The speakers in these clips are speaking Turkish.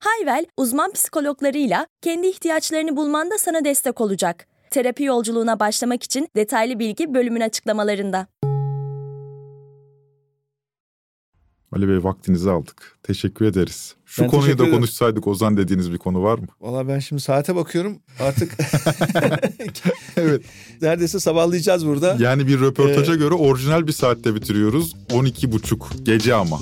Hayvel, uzman psikologlarıyla kendi ihtiyaçlarını bulmanda sana destek olacak. Terapi yolculuğuna başlamak için detaylı bilgi bölümün açıklamalarında. Ali Bey vaktinizi aldık. Teşekkür ederiz. Şu Ben konuyu da ederim. konuşsaydık Ozan dediğiniz bir konu var mı? Valla ben şimdi saate bakıyorum artık Evet. neredeyse sabahlayacağız burada. Yani bir röportaja Ee, göre orijinal bir saatte bitiriyoruz. 12.30 gece ama.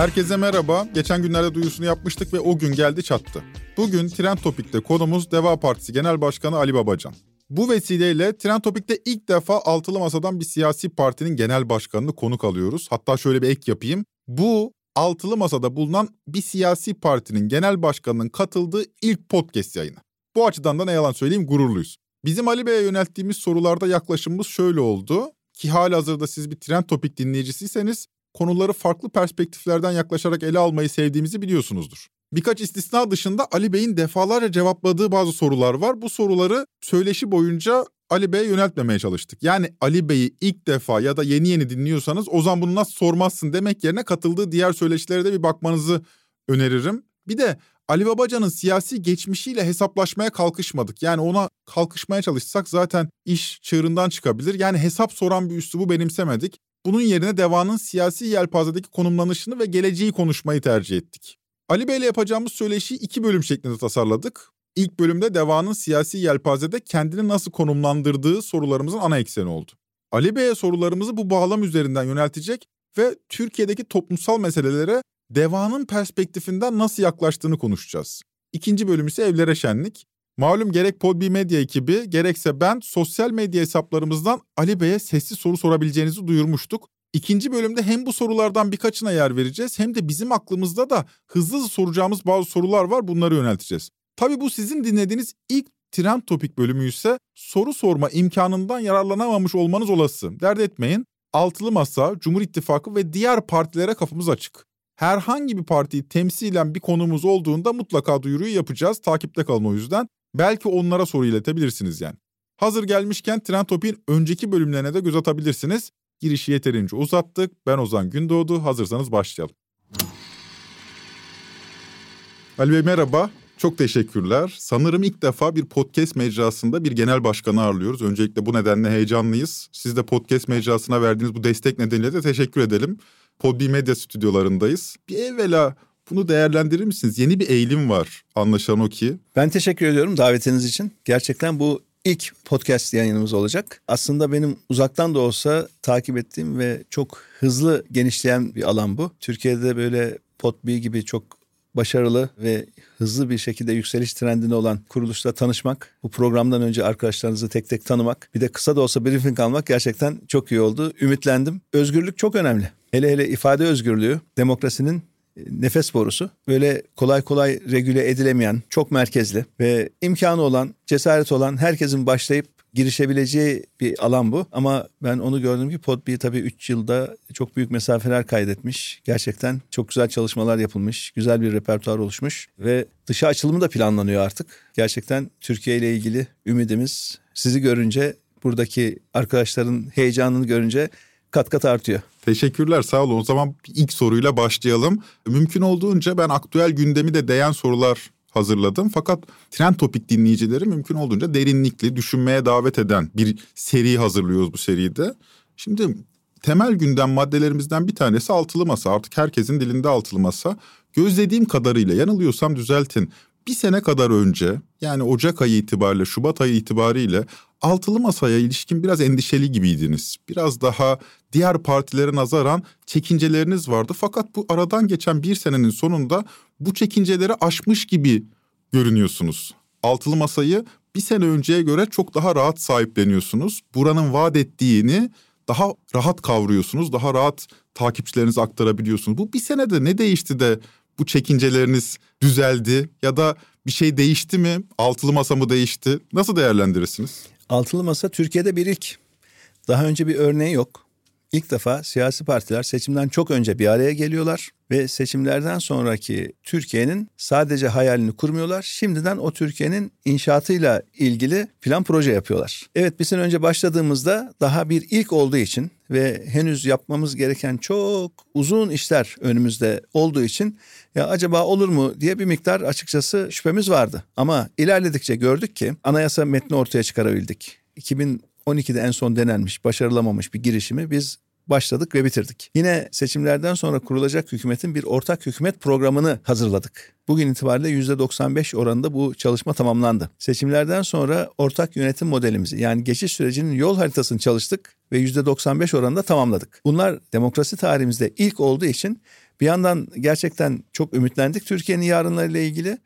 Herkese merhaba. Geçen günlerde duyusunu yapmıştık ve o gün geldi çattı. Bugün Trend Topik'te konumuz Deva Partisi Genel Başkanı Ali Babacan. Bu vesileyle Trend Topik'te ilk defa altılı masadan bir siyasi partinin genel başkanını konuk alıyoruz. Hatta şöyle bir ek yapayım. Bu altılı masada bulunan bir siyasi partinin genel başkanının katıldığı ilk podcast yayını. Bu açıdan da ne yalan söyleyeyim gururluyuz. Bizim Ali Bey'e yönelttiğimiz sorularda yaklaşımımız şöyle oldu. Ki hali hazırda siz bir trend topik dinleyicisiyseniz konuları farklı perspektiflerden yaklaşarak ele almayı sevdiğimizi biliyorsunuzdur. Birkaç istisna dışında Ali Bey'in defalarca cevapladığı bazı sorular var. Bu soruları söyleşi boyunca Ali Bey'e yöneltmemeye çalıştık. Yani Ali Bey'i ilk defa ya da yeni yeni dinliyorsanız o zaman bunu nasıl sormazsın demek yerine katıldığı diğer söyleşilere de bir bakmanızı öneririm. Bir de Ali Babacan'ın siyasi geçmişiyle hesaplaşmaya kalkışmadık. Yani ona kalkışmaya çalışsak zaten iş çığırından çıkabilir. Yani hesap soran bir üslubu benimsemedik. Bunun yerine devanın siyasi yelpazedeki konumlanışını ve geleceği konuşmayı tercih ettik. Ali Bey'le yapacağımız söyleşiyi iki bölüm şeklinde tasarladık. İlk bölümde devanın siyasi yelpazede kendini nasıl konumlandırdığı sorularımızın ana ekseni oldu. Ali Bey'e sorularımızı bu bağlam üzerinden yöneltecek ve Türkiye'deki toplumsal meselelere devanın perspektifinden nasıl yaklaştığını konuşacağız. İkinci bölüm ise evlere şenlik. Malum gerek Podbi Medya ekibi gerekse ben sosyal medya hesaplarımızdan Ali Bey'e sessiz soru sorabileceğinizi duyurmuştuk. İkinci bölümde hem bu sorulardan birkaçına yer vereceğiz hem de bizim aklımızda da hızlı hızlı soracağımız bazı sorular var bunları yönelteceğiz. Tabii bu sizin dinlediğiniz ilk trend topik bölümü ise soru sorma imkanından yararlanamamış olmanız olası. Dert etmeyin. Altılı Masa, Cumhur İttifakı ve diğer partilere kapımız açık. Herhangi bir partiyi temsilen bir konumuz olduğunda mutlaka duyuruyu yapacağız. Takipte kalın o yüzden. Belki onlara soru iletebilirsiniz yani. Hazır gelmişken Trend Topik'in önceki bölümlerine de göz atabilirsiniz. Girişi yeterince uzattık. Ben Ozan Gündoğdu. Hazırsanız başlayalım. Ali Bey merhaba. Çok teşekkürler. Sanırım ilk defa bir podcast mecrasında bir genel başkanı ağırlıyoruz. Öncelikle bu nedenle heyecanlıyız. Siz de podcast mecrasına verdiğiniz bu destek nedeniyle de teşekkür edelim. Podbi Medya stüdyolarındayız. Bir evvela bunu değerlendirir misiniz? Yeni bir eğilim var anlaşılan o ki. Ben teşekkür ediyorum davetiniz için. Gerçekten bu ilk podcast yayınımız olacak. Aslında benim uzaktan da olsa takip ettiğim ve çok hızlı genişleyen bir alan bu. Türkiye'de böyle Podbi gibi çok başarılı ve hızlı bir şekilde yükseliş trendinde olan kuruluşla tanışmak, bu programdan önce arkadaşlarınızı tek tek tanımak, bir de kısa da olsa briefing almak gerçekten çok iyi oldu. Ümitlendim. Özgürlük çok önemli. Hele hele ifade özgürlüğü demokrasinin nefes borusu. Böyle kolay kolay regüle edilemeyen, çok merkezli ve imkanı olan, cesaret olan herkesin başlayıp girişebileceği bir alan bu. Ama ben onu gördüm ki Podbi tabii 3 yılda çok büyük mesafeler kaydetmiş. Gerçekten çok güzel çalışmalar yapılmış. Güzel bir repertuar oluşmuş ve dışa açılımı da planlanıyor artık. Gerçekten Türkiye ile ilgili ümidimiz sizi görünce buradaki arkadaşların heyecanını görünce kat kat artıyor. Teşekkürler sağ olun. O zaman ilk soruyla başlayalım. Mümkün olduğunca ben aktüel gündemi de değen sorular hazırladım. Fakat trend topik dinleyicileri mümkün olduğunca derinlikli, düşünmeye davet eden bir seri hazırlıyoruz bu seride. Şimdi temel gündem maddelerimizden bir tanesi altılı masa. Artık herkesin dilinde altılı masa. Gözlediğim kadarıyla yanılıyorsam düzeltin. Bir sene kadar önce yani Ocak ayı itibariyle, Şubat ayı itibariyle altılı masaya ilişkin biraz endişeli gibiydiniz. Biraz daha diğer partilere nazaran çekinceleriniz vardı. Fakat bu aradan geçen bir senenin sonunda bu çekinceleri aşmış gibi görünüyorsunuz. Altılı masayı bir sene önceye göre çok daha rahat sahipleniyorsunuz. Buranın vaat ettiğini daha rahat kavruyorsunuz, daha rahat takipçilerinize aktarabiliyorsunuz. Bu bir senede ne değişti de bu çekinceleriniz düzeldi ya da bir şey değişti mi? Altılı masa mı değişti? Nasıl değerlendirirsiniz? Altılı masa Türkiye'de bir ilk. Daha önce bir örneği yok. İlk defa siyasi partiler seçimden çok önce bir araya geliyorlar ve seçimlerden sonraki Türkiye'nin sadece hayalini kurmuyorlar. Şimdiden o Türkiye'nin inşaatıyla ilgili plan proje yapıyorlar. Evet bir sene önce başladığımızda daha bir ilk olduğu için ve henüz yapmamız gereken çok uzun işler önümüzde olduğu için ya acaba olur mu diye bir miktar açıkçası şüphemiz vardı. Ama ilerledikçe gördük ki anayasa metni ortaya çıkarabildik. 2000 12'de en son denenmiş, başarılamamış bir girişimi biz başladık ve bitirdik. Yine seçimlerden sonra kurulacak hükümetin bir ortak hükümet programını hazırladık. Bugün itibariyle %95 oranında bu çalışma tamamlandı. Seçimlerden sonra ortak yönetim modelimizi yani geçiş sürecinin yol haritasını çalıştık ve %95 oranında tamamladık. Bunlar demokrasi tarihimizde ilk olduğu için bir yandan gerçekten çok ümitlendik Türkiye'nin yarınlarıyla ilgili.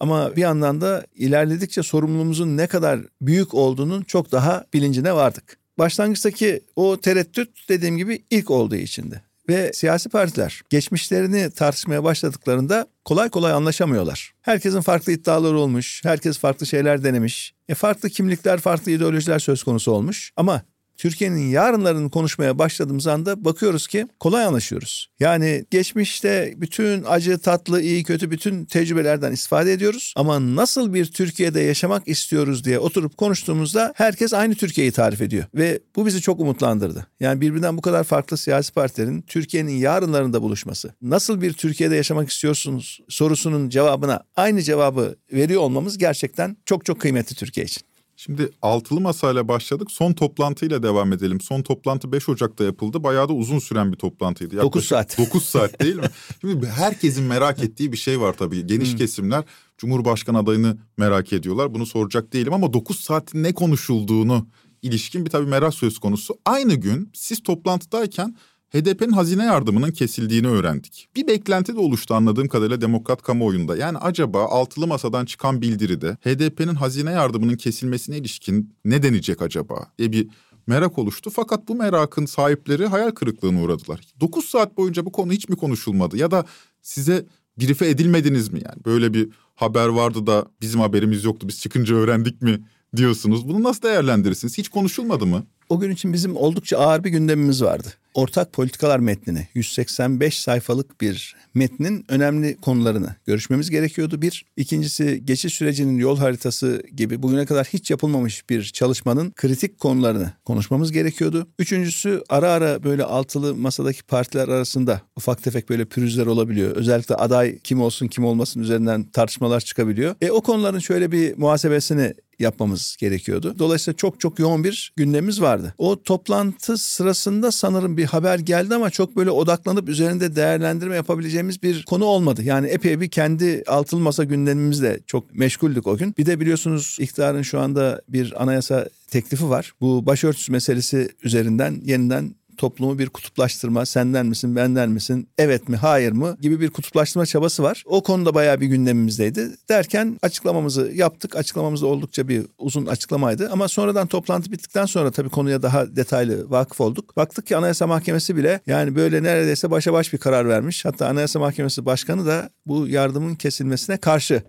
Ama bir yandan da ilerledikçe sorumluluğumuzun ne kadar büyük olduğunun çok daha bilincine vardık. Başlangıçtaki o tereddüt dediğim gibi ilk olduğu içindi. Ve siyasi partiler geçmişlerini tartışmaya başladıklarında kolay kolay anlaşamıyorlar. Herkesin farklı iddiaları olmuş, herkes farklı şeyler denemiş. E farklı kimlikler, farklı ideolojiler söz konusu olmuş. Ama Türkiye'nin yarınlarını konuşmaya başladığımız anda bakıyoruz ki kolay anlaşıyoruz. Yani geçmişte bütün acı, tatlı, iyi, kötü bütün tecrübelerden istifade ediyoruz. Ama nasıl bir Türkiye'de yaşamak istiyoruz diye oturup konuştuğumuzda herkes aynı Türkiye'yi tarif ediyor. Ve bu bizi çok umutlandırdı. Yani birbirinden bu kadar farklı siyasi partilerin Türkiye'nin yarınlarında buluşması. Nasıl bir Türkiye'de yaşamak istiyorsunuz sorusunun cevabına aynı cevabı veriyor olmamız gerçekten çok çok kıymetli Türkiye için. Şimdi altılı masayla başladık. Son toplantıyla devam edelim. Son toplantı 5 Ocak'ta yapıldı. Bayağı da uzun süren bir toplantıydı. Yaklaşık 9 saat. 9 saat değil mi? Şimdi herkesin merak ettiği bir şey var tabii. Geniş hmm. kesimler Cumhurbaşkanı adayını merak ediyorlar. Bunu soracak değilim ama 9 saatin ne konuşulduğunu ilişkin bir tabii merak söz konusu. Aynı gün siz toplantıdayken HDP'nin hazine yardımının kesildiğini öğrendik. Bir beklenti de oluştu anladığım kadarıyla demokrat kamuoyunda. Yani acaba altılı masadan çıkan bildiride HDP'nin hazine yardımının kesilmesine ilişkin ne denecek acaba diye bir merak oluştu. Fakat bu merakın sahipleri hayal kırıklığına uğradılar. 9 saat boyunca bu konu hiç mi konuşulmadı ya da size birife edilmediniz mi yani? Böyle bir haber vardı da bizim haberimiz yoktu biz çıkınca öğrendik mi diyorsunuz. Bunu nasıl değerlendirirsiniz? Hiç konuşulmadı mı? O gün için bizim oldukça ağır bir gündemimiz vardı. Ortak politikalar metnini 185 sayfalık bir metnin önemli konularını görüşmemiz gerekiyordu. Bir, ikincisi geçiş sürecinin yol haritası gibi bugüne kadar hiç yapılmamış bir çalışmanın kritik konularını konuşmamız gerekiyordu. Üçüncüsü ara ara böyle altılı masadaki partiler arasında ufak tefek böyle pürüzler olabiliyor. Özellikle aday kim olsun kim olmasın üzerinden tartışmalar çıkabiliyor. E o konuların şöyle bir muhasebesini yapmamız gerekiyordu. Dolayısıyla çok çok yoğun bir gündemimiz vardı. O toplantı sırasında sanırım bir haber geldi ama çok böyle odaklanıp üzerinde değerlendirme yapabileceğimiz bir konu olmadı. Yani epey bir kendi altılı masa gündemimizle çok meşguldük o gün. Bir de biliyorsunuz iktidarın şu anda bir anayasa teklifi var. Bu başörtüsü meselesi üzerinden yeniden toplumu bir kutuplaştırma, senden misin, benden misin, evet mi, hayır mı gibi bir kutuplaştırma çabası var. O konuda bayağı bir gündemimizdeydi. Derken açıklamamızı yaptık. Açıklamamız oldukça bir uzun açıklamaydı. Ama sonradan toplantı bittikten sonra tabii konuya daha detaylı vakıf olduk. Baktık ki Anayasa Mahkemesi bile yani böyle neredeyse başa baş bir karar vermiş. Hatta Anayasa Mahkemesi Başkanı da bu yardımın kesilmesine karşı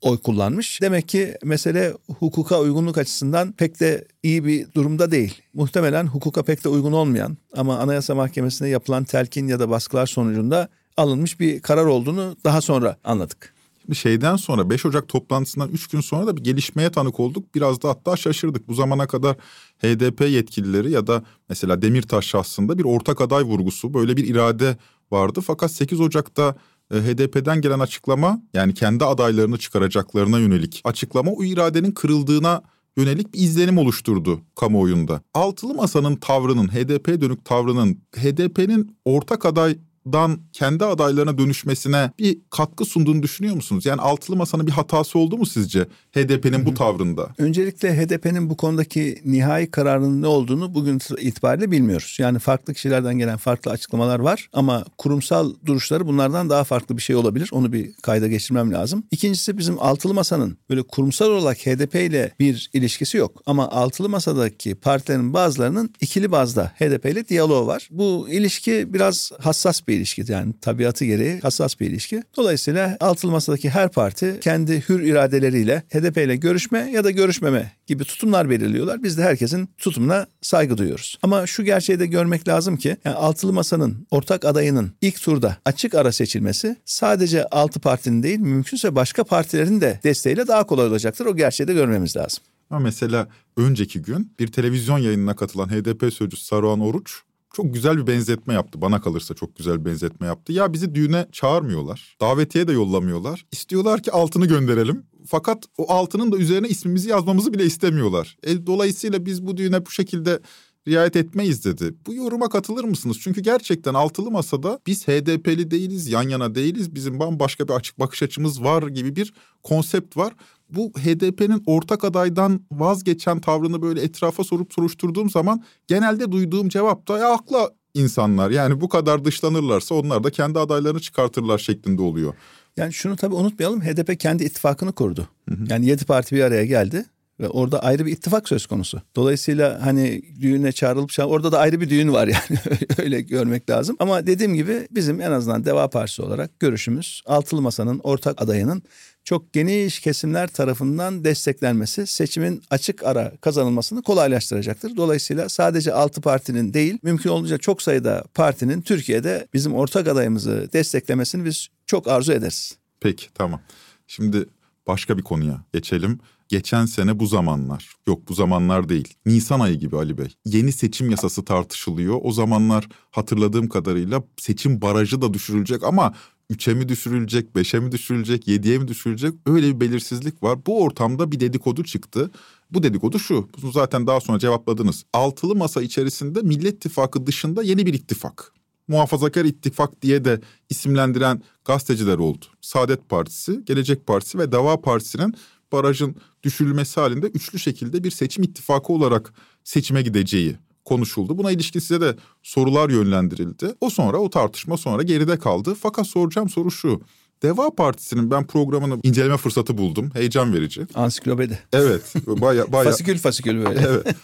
oy kullanmış. Demek ki mesele hukuka uygunluk açısından pek de iyi bir durumda değil. Muhtemelen hukuka pek de uygun olmayan ama Anayasa Mahkemesi'ne yapılan telkin ya da baskılar sonucunda alınmış bir karar olduğunu daha sonra anladık. Bir şeyden sonra 5 Ocak toplantısından 3 gün sonra da bir gelişmeye tanık olduk. Biraz da hatta şaşırdık. Bu zamana kadar HDP yetkilileri ya da mesela Demirtaş şahsında bir ortak aday vurgusu böyle bir irade vardı. Fakat 8 Ocak'ta HDP'den gelen açıklama yani kendi adaylarını çıkaracaklarına yönelik açıklama o iradenin kırıldığına yönelik bir izlenim oluşturdu kamuoyunda. Altılı Masa'nın tavrının, HDP dönük tavrının, HDP'nin ortak aday masadan kendi adaylarına dönüşmesine bir katkı sunduğunu düşünüyor musunuz? Yani altılı masanın bir hatası oldu mu sizce HDP'nin bu tavrında? Öncelikle HDP'nin bu konudaki nihai kararının ne olduğunu bugün itibariyle bilmiyoruz. Yani farklı kişilerden gelen farklı açıklamalar var ama kurumsal duruşları bunlardan daha farklı bir şey olabilir. Onu bir kayda geçirmem lazım. İkincisi bizim altılı masanın böyle kurumsal olarak HDP ile bir ilişkisi yok. Ama altılı masadaki partilerin bazılarının ikili bazda HDP ile diyaloğu var. Bu ilişki biraz hassas bir ilişki yani tabiatı gereği hassas bir ilişki. Dolayısıyla altılı masadaki her parti kendi hür iradeleriyle HDP ile görüşme ya da görüşmeme gibi tutumlar belirliyorlar. Biz de herkesin tutumuna saygı duyuyoruz. Ama şu gerçeği de görmek lazım ki yani altılı masanın ortak adayının ilk turda açık ara seçilmesi sadece altı partinin değil mümkünse başka partilerin de desteğiyle daha kolay olacaktır. O gerçeği de görmemiz lazım. Ama mesela önceki gün bir televizyon yayınına katılan HDP sözcüsü Saruhan Oruç çok güzel bir benzetme yaptı. Bana kalırsa çok güzel bir benzetme yaptı. Ya bizi düğüne çağırmıyorlar. Davetiye de yollamıyorlar. İstiyorlar ki altını gönderelim. Fakat o altının da üzerine ismimizi yazmamızı bile istemiyorlar. E, dolayısıyla biz bu düğüne bu şekilde riayet etmeyiz dedi. Bu yoruma katılır mısınız? Çünkü gerçekten altılı masada biz HDP'li değiliz, yan yana değiliz. Bizim bambaşka bir açık bakış açımız var gibi bir konsept var. Bu HDP'nin ortak adaydan vazgeçen tavrını böyle etrafa sorup soruşturduğum zaman genelde duyduğum cevap da ya akla insanlar. Yani bu kadar dışlanırlarsa onlar da kendi adaylarını çıkartırlar şeklinde oluyor. Yani şunu tabii unutmayalım HDP kendi ittifakını kurdu. Hı hı. Yani yedi parti bir araya geldi ve orada ayrı bir ittifak söz konusu. Dolayısıyla hani düğüne çağrılıp çağrılıp orada da ayrı bir düğün var yani öyle görmek lazım. Ama dediğim gibi bizim en azından Deva Partisi olarak görüşümüz Altılı Masa'nın ortak adayının çok geniş kesimler tarafından desteklenmesi seçimin açık ara kazanılmasını kolaylaştıracaktır. Dolayısıyla sadece altı partinin değil mümkün olunca çok sayıda partinin Türkiye'de bizim ortak adayımızı desteklemesini biz çok arzu ederiz. Peki tamam. Şimdi başka bir konuya geçelim. Geçen sene bu zamanlar, yok bu zamanlar değil, Nisan ayı gibi Ali Bey. Yeni seçim yasası tartışılıyor. O zamanlar hatırladığım kadarıyla seçim barajı da düşürülecek ama 3'e mi düşürülecek, 5'e mi düşürülecek, 7'ye mi düşürülecek öyle bir belirsizlik var. Bu ortamda bir dedikodu çıktı. Bu dedikodu şu, bunu zaten daha sonra cevapladınız. Altılı masa içerisinde Millet İttifakı dışında yeni bir ittifak. Muhafazakar ittifak diye de isimlendiren gazeteciler oldu. Saadet Partisi, Gelecek Partisi ve Dava Partisi'nin barajın düşürülmesi halinde üçlü şekilde bir seçim ittifakı olarak seçime gideceği konuşuldu. Buna ilişkin size de sorular yönlendirildi. O sonra o tartışma sonra geride kaldı. Fakat soracağım soru şu. Deva Partisi'nin ben programını inceleme fırsatı buldum. Heyecan verici. Ansiklopedi. Evet. Baya, baya... fasikül fasikül böyle. Evet.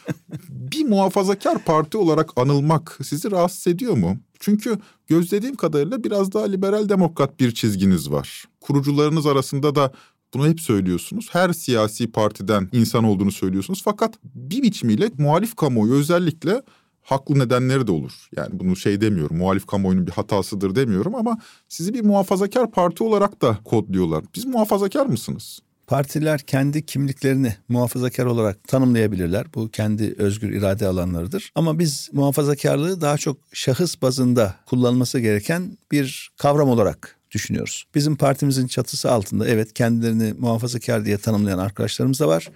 Bir muhafazakar parti olarak anılmak sizi rahatsız ediyor mu? Çünkü gözlediğim kadarıyla biraz daha liberal demokrat bir çizginiz var. Kurucularınız arasında da bunu hep söylüyorsunuz. Her siyasi partiden insan olduğunu söylüyorsunuz. Fakat bir biçimiyle muhalif kamuoyu özellikle haklı nedenleri de olur. Yani bunu şey demiyorum, muhalif kamuoyunun bir hatasıdır demiyorum ama sizi bir muhafazakar parti olarak da kodluyorlar. Biz muhafazakar mısınız? Partiler kendi kimliklerini muhafazakar olarak tanımlayabilirler. Bu kendi özgür irade alanlarıdır. Ama biz muhafazakarlığı daha çok şahıs bazında kullanılması gereken bir kavram olarak düşünüyoruz. Bizim partimizin çatısı altında evet kendilerini muhafazakar diye tanımlayan arkadaşlarımız da var.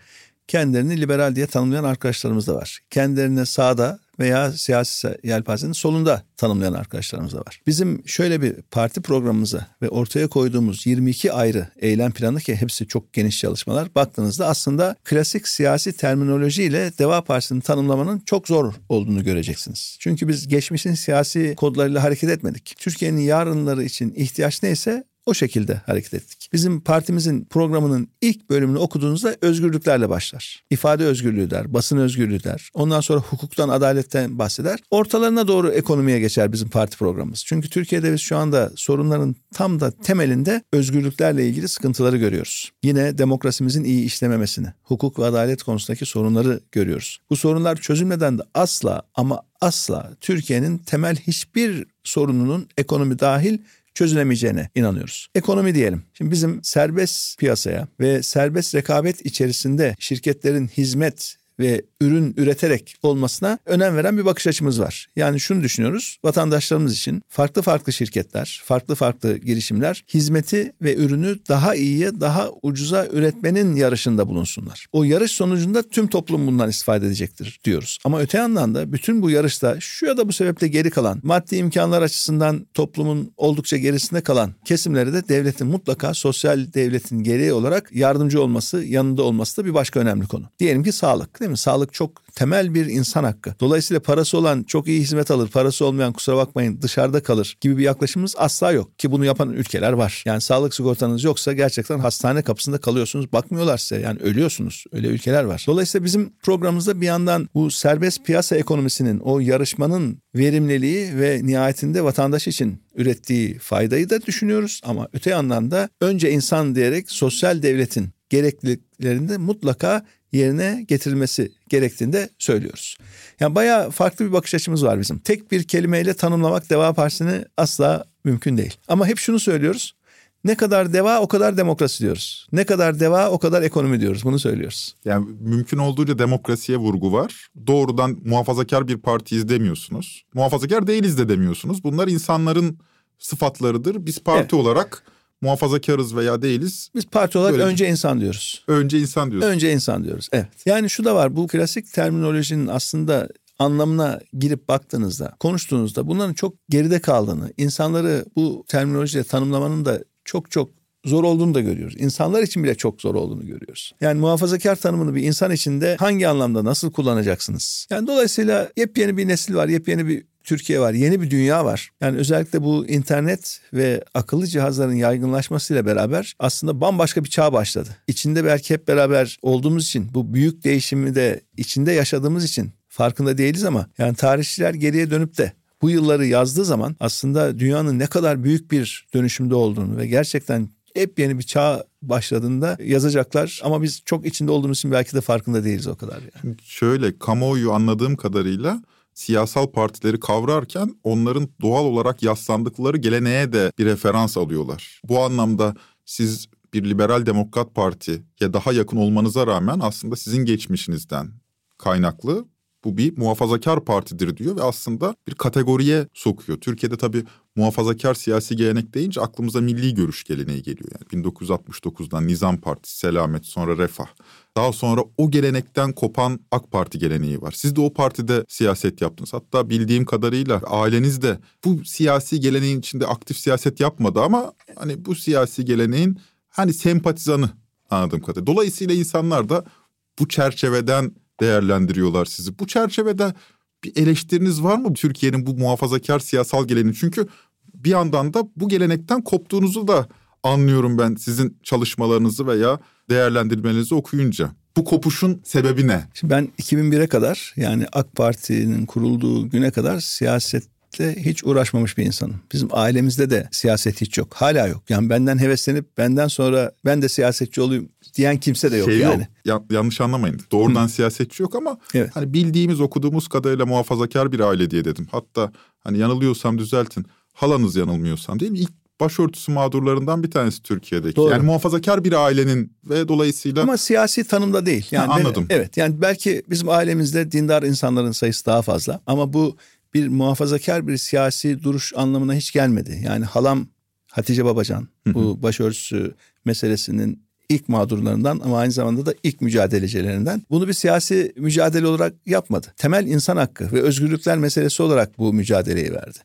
Kendilerini liberal diye tanımlayan arkadaşlarımız da var. Kendilerini sağda veya siyasi yelpazenin solunda tanımlayan arkadaşlarımız da var. Bizim şöyle bir parti programımıza ve ortaya koyduğumuz 22 ayrı eylem planı ki hepsi çok geniş çalışmalar baktığınızda aslında klasik siyasi terminolojiyle Deva Partisi'ni tanımlamanın çok zor olduğunu göreceksiniz. Çünkü biz geçmişin siyasi kodlarıyla hareket etmedik. Türkiye'nin yarınları için ihtiyaç neyse o şekilde hareket ettik. Bizim partimizin programının ilk bölümünü okuduğunuzda özgürlüklerle başlar. İfade özgürlüğü der, basın özgürlüğü der. Ondan sonra hukuktan, adaletten bahseder. Ortalarına doğru ekonomiye geçer bizim parti programımız. Çünkü Türkiye'de biz şu anda sorunların tam da temelinde özgürlüklerle ilgili sıkıntıları görüyoruz. Yine demokrasimizin iyi işlememesini, hukuk ve adalet konusundaki sorunları görüyoruz. Bu sorunlar çözülmeden de asla ama asla Türkiye'nin temel hiçbir sorununun ekonomi dahil çözülemeyeceğine inanıyoruz. Ekonomi diyelim. Şimdi bizim serbest piyasaya ve serbest rekabet içerisinde şirketlerin hizmet ve ürün üreterek olmasına önem veren bir bakış açımız var. Yani şunu düşünüyoruz. Vatandaşlarımız için farklı farklı şirketler, farklı farklı girişimler hizmeti ve ürünü daha iyiye, daha ucuza üretmenin yarışında bulunsunlar. O yarış sonucunda tüm toplum bundan istifade edecektir diyoruz. Ama öte yandan da bütün bu yarışta şu ya da bu sebeple geri kalan, maddi imkanlar açısından toplumun oldukça gerisinde kalan kesimlere de devletin mutlaka sosyal devletin gereği olarak yardımcı olması, yanında olması da bir başka önemli konu. Diyelim ki sağlık değil mi? Sağlık çok temel bir insan hakkı. Dolayısıyla parası olan çok iyi hizmet alır, parası olmayan kusura bakmayın dışarıda kalır gibi bir yaklaşımımız asla yok. Ki bunu yapan ülkeler var. Yani sağlık sigortanız yoksa gerçekten hastane kapısında kalıyorsunuz. Bakmıyorlar size yani ölüyorsunuz. Öyle ülkeler var. Dolayısıyla bizim programımızda bir yandan bu serbest piyasa ekonomisinin o yarışmanın verimliliği ve nihayetinde vatandaş için ürettiği faydayı da düşünüyoruz. Ama öte yandan da önce insan diyerek sosyal devletin gerekliliklerinde mutlaka yerine getirilmesi gerektiğini de söylüyoruz. Yani bayağı farklı bir bakış açımız var bizim. Tek bir kelimeyle tanımlamak Deva Partisi'ni asla mümkün değil. Ama hep şunu söylüyoruz. Ne kadar deva o kadar demokrasi diyoruz. Ne kadar deva o kadar ekonomi diyoruz. Bunu söylüyoruz. Yani mümkün olduğunca demokrasiye vurgu var. Doğrudan muhafazakar bir parti izlemiyorsunuz. Muhafazakar değiliz de demiyorsunuz. Bunlar insanların sıfatlarıdır. Biz parti evet. olarak muhafazakarız veya değiliz. Biz parti olarak Böyle önce insan diyoruz. Önce insan diyoruz. Önce insan diyoruz. Evet. Yani şu da var. Bu klasik terminolojinin aslında anlamına girip baktığınızda, konuştuğunuzda bunların çok geride kaldığını, insanları bu terminolojiyle tanımlamanın da çok çok zor olduğunu da görüyoruz. İnsanlar için bile çok zor olduğunu görüyoruz. Yani muhafazakar tanımını bir insan içinde hangi anlamda nasıl kullanacaksınız? Yani dolayısıyla yepyeni bir nesil var, yepyeni bir Türkiye var, yeni bir dünya var. Yani özellikle bu internet ve akıllı cihazların yaygınlaşmasıyla beraber aslında bambaşka bir çağ başladı. İçinde belki hep beraber olduğumuz için bu büyük değişimi de içinde yaşadığımız için farkında değiliz ama yani tarihçiler geriye dönüp de bu yılları yazdığı zaman aslında dünyanın ne kadar büyük bir dönüşümde olduğunu ve gerçekten hep yeni bir çağ başladığında yazacaklar ama biz çok içinde olduğumuz için belki de farkında değiliz o kadar yani. Şöyle kamuoyu anladığım kadarıyla siyasal partileri kavrarken onların doğal olarak yaslandıkları geleneğe de bir referans alıyorlar. Bu anlamda siz bir liberal demokrat partiye daha yakın olmanıza rağmen aslında sizin geçmişinizden kaynaklı bu bir muhafazakar partidir diyor ve aslında bir kategoriye sokuyor. Türkiye'de tabii muhafazakar siyasi gelenek deyince aklımıza milli görüş geleneği geliyor. Yani 1969'dan Nizam Partisi, Selamet, sonra Refah. Daha sonra o gelenekten kopan AK Parti geleneği var. Siz de o partide siyaset yaptınız. Hatta bildiğim kadarıyla aileniz de bu siyasi geleneğin içinde aktif siyaset yapmadı ama hani bu siyasi geleneğin hani sempatizanı anladığım kadarıyla. Dolayısıyla insanlar da bu çerçeveden değerlendiriyorlar sizi. Bu çerçevede bir eleştiriniz var mı Türkiye'nin bu muhafazakar siyasal geleneği? Çünkü bir yandan da bu gelenekten koptuğunuzu da anlıyorum ben sizin çalışmalarınızı veya değerlendirmenizi okuyunca. Bu kopuşun sebebi ne? Şimdi ben 2001'e kadar yani AK Parti'nin kurulduğu güne kadar siyasetle hiç uğraşmamış bir insanım. Bizim ailemizde de siyaset hiç yok. Hala yok. Yani benden heveslenip benden sonra ben de siyasetçi olayım diyen kimse de yok şey yani. Yok. Ya, yanlış anlamayın. Doğrudan Hı. siyasetçi yok ama evet. hani bildiğimiz okuduğumuz kadarıyla muhafazakar bir aile diye dedim. Hatta hani yanılıyorsam düzeltin. Halanız yanılmıyorsam değil mi? İlk başörtüsü mağdurlarından bir tanesi Türkiye'deki. Doğru. Yani muhafazakar bir ailenin ve dolayısıyla... Ama siyasi tanımda değil. Yani ha, anladım. Ben, evet yani belki bizim ailemizde dindar insanların sayısı daha fazla. Ama bu bir muhafazakar bir siyasi duruş anlamına hiç gelmedi. Yani halam Hatice Babacan bu başörtüsü meselesinin ilk mağdurlarından ama aynı zamanda da ilk mücadelecilerinden. Bunu bir siyasi mücadele olarak yapmadı. Temel insan hakkı ve özgürlükler meselesi olarak bu mücadeleyi verdi.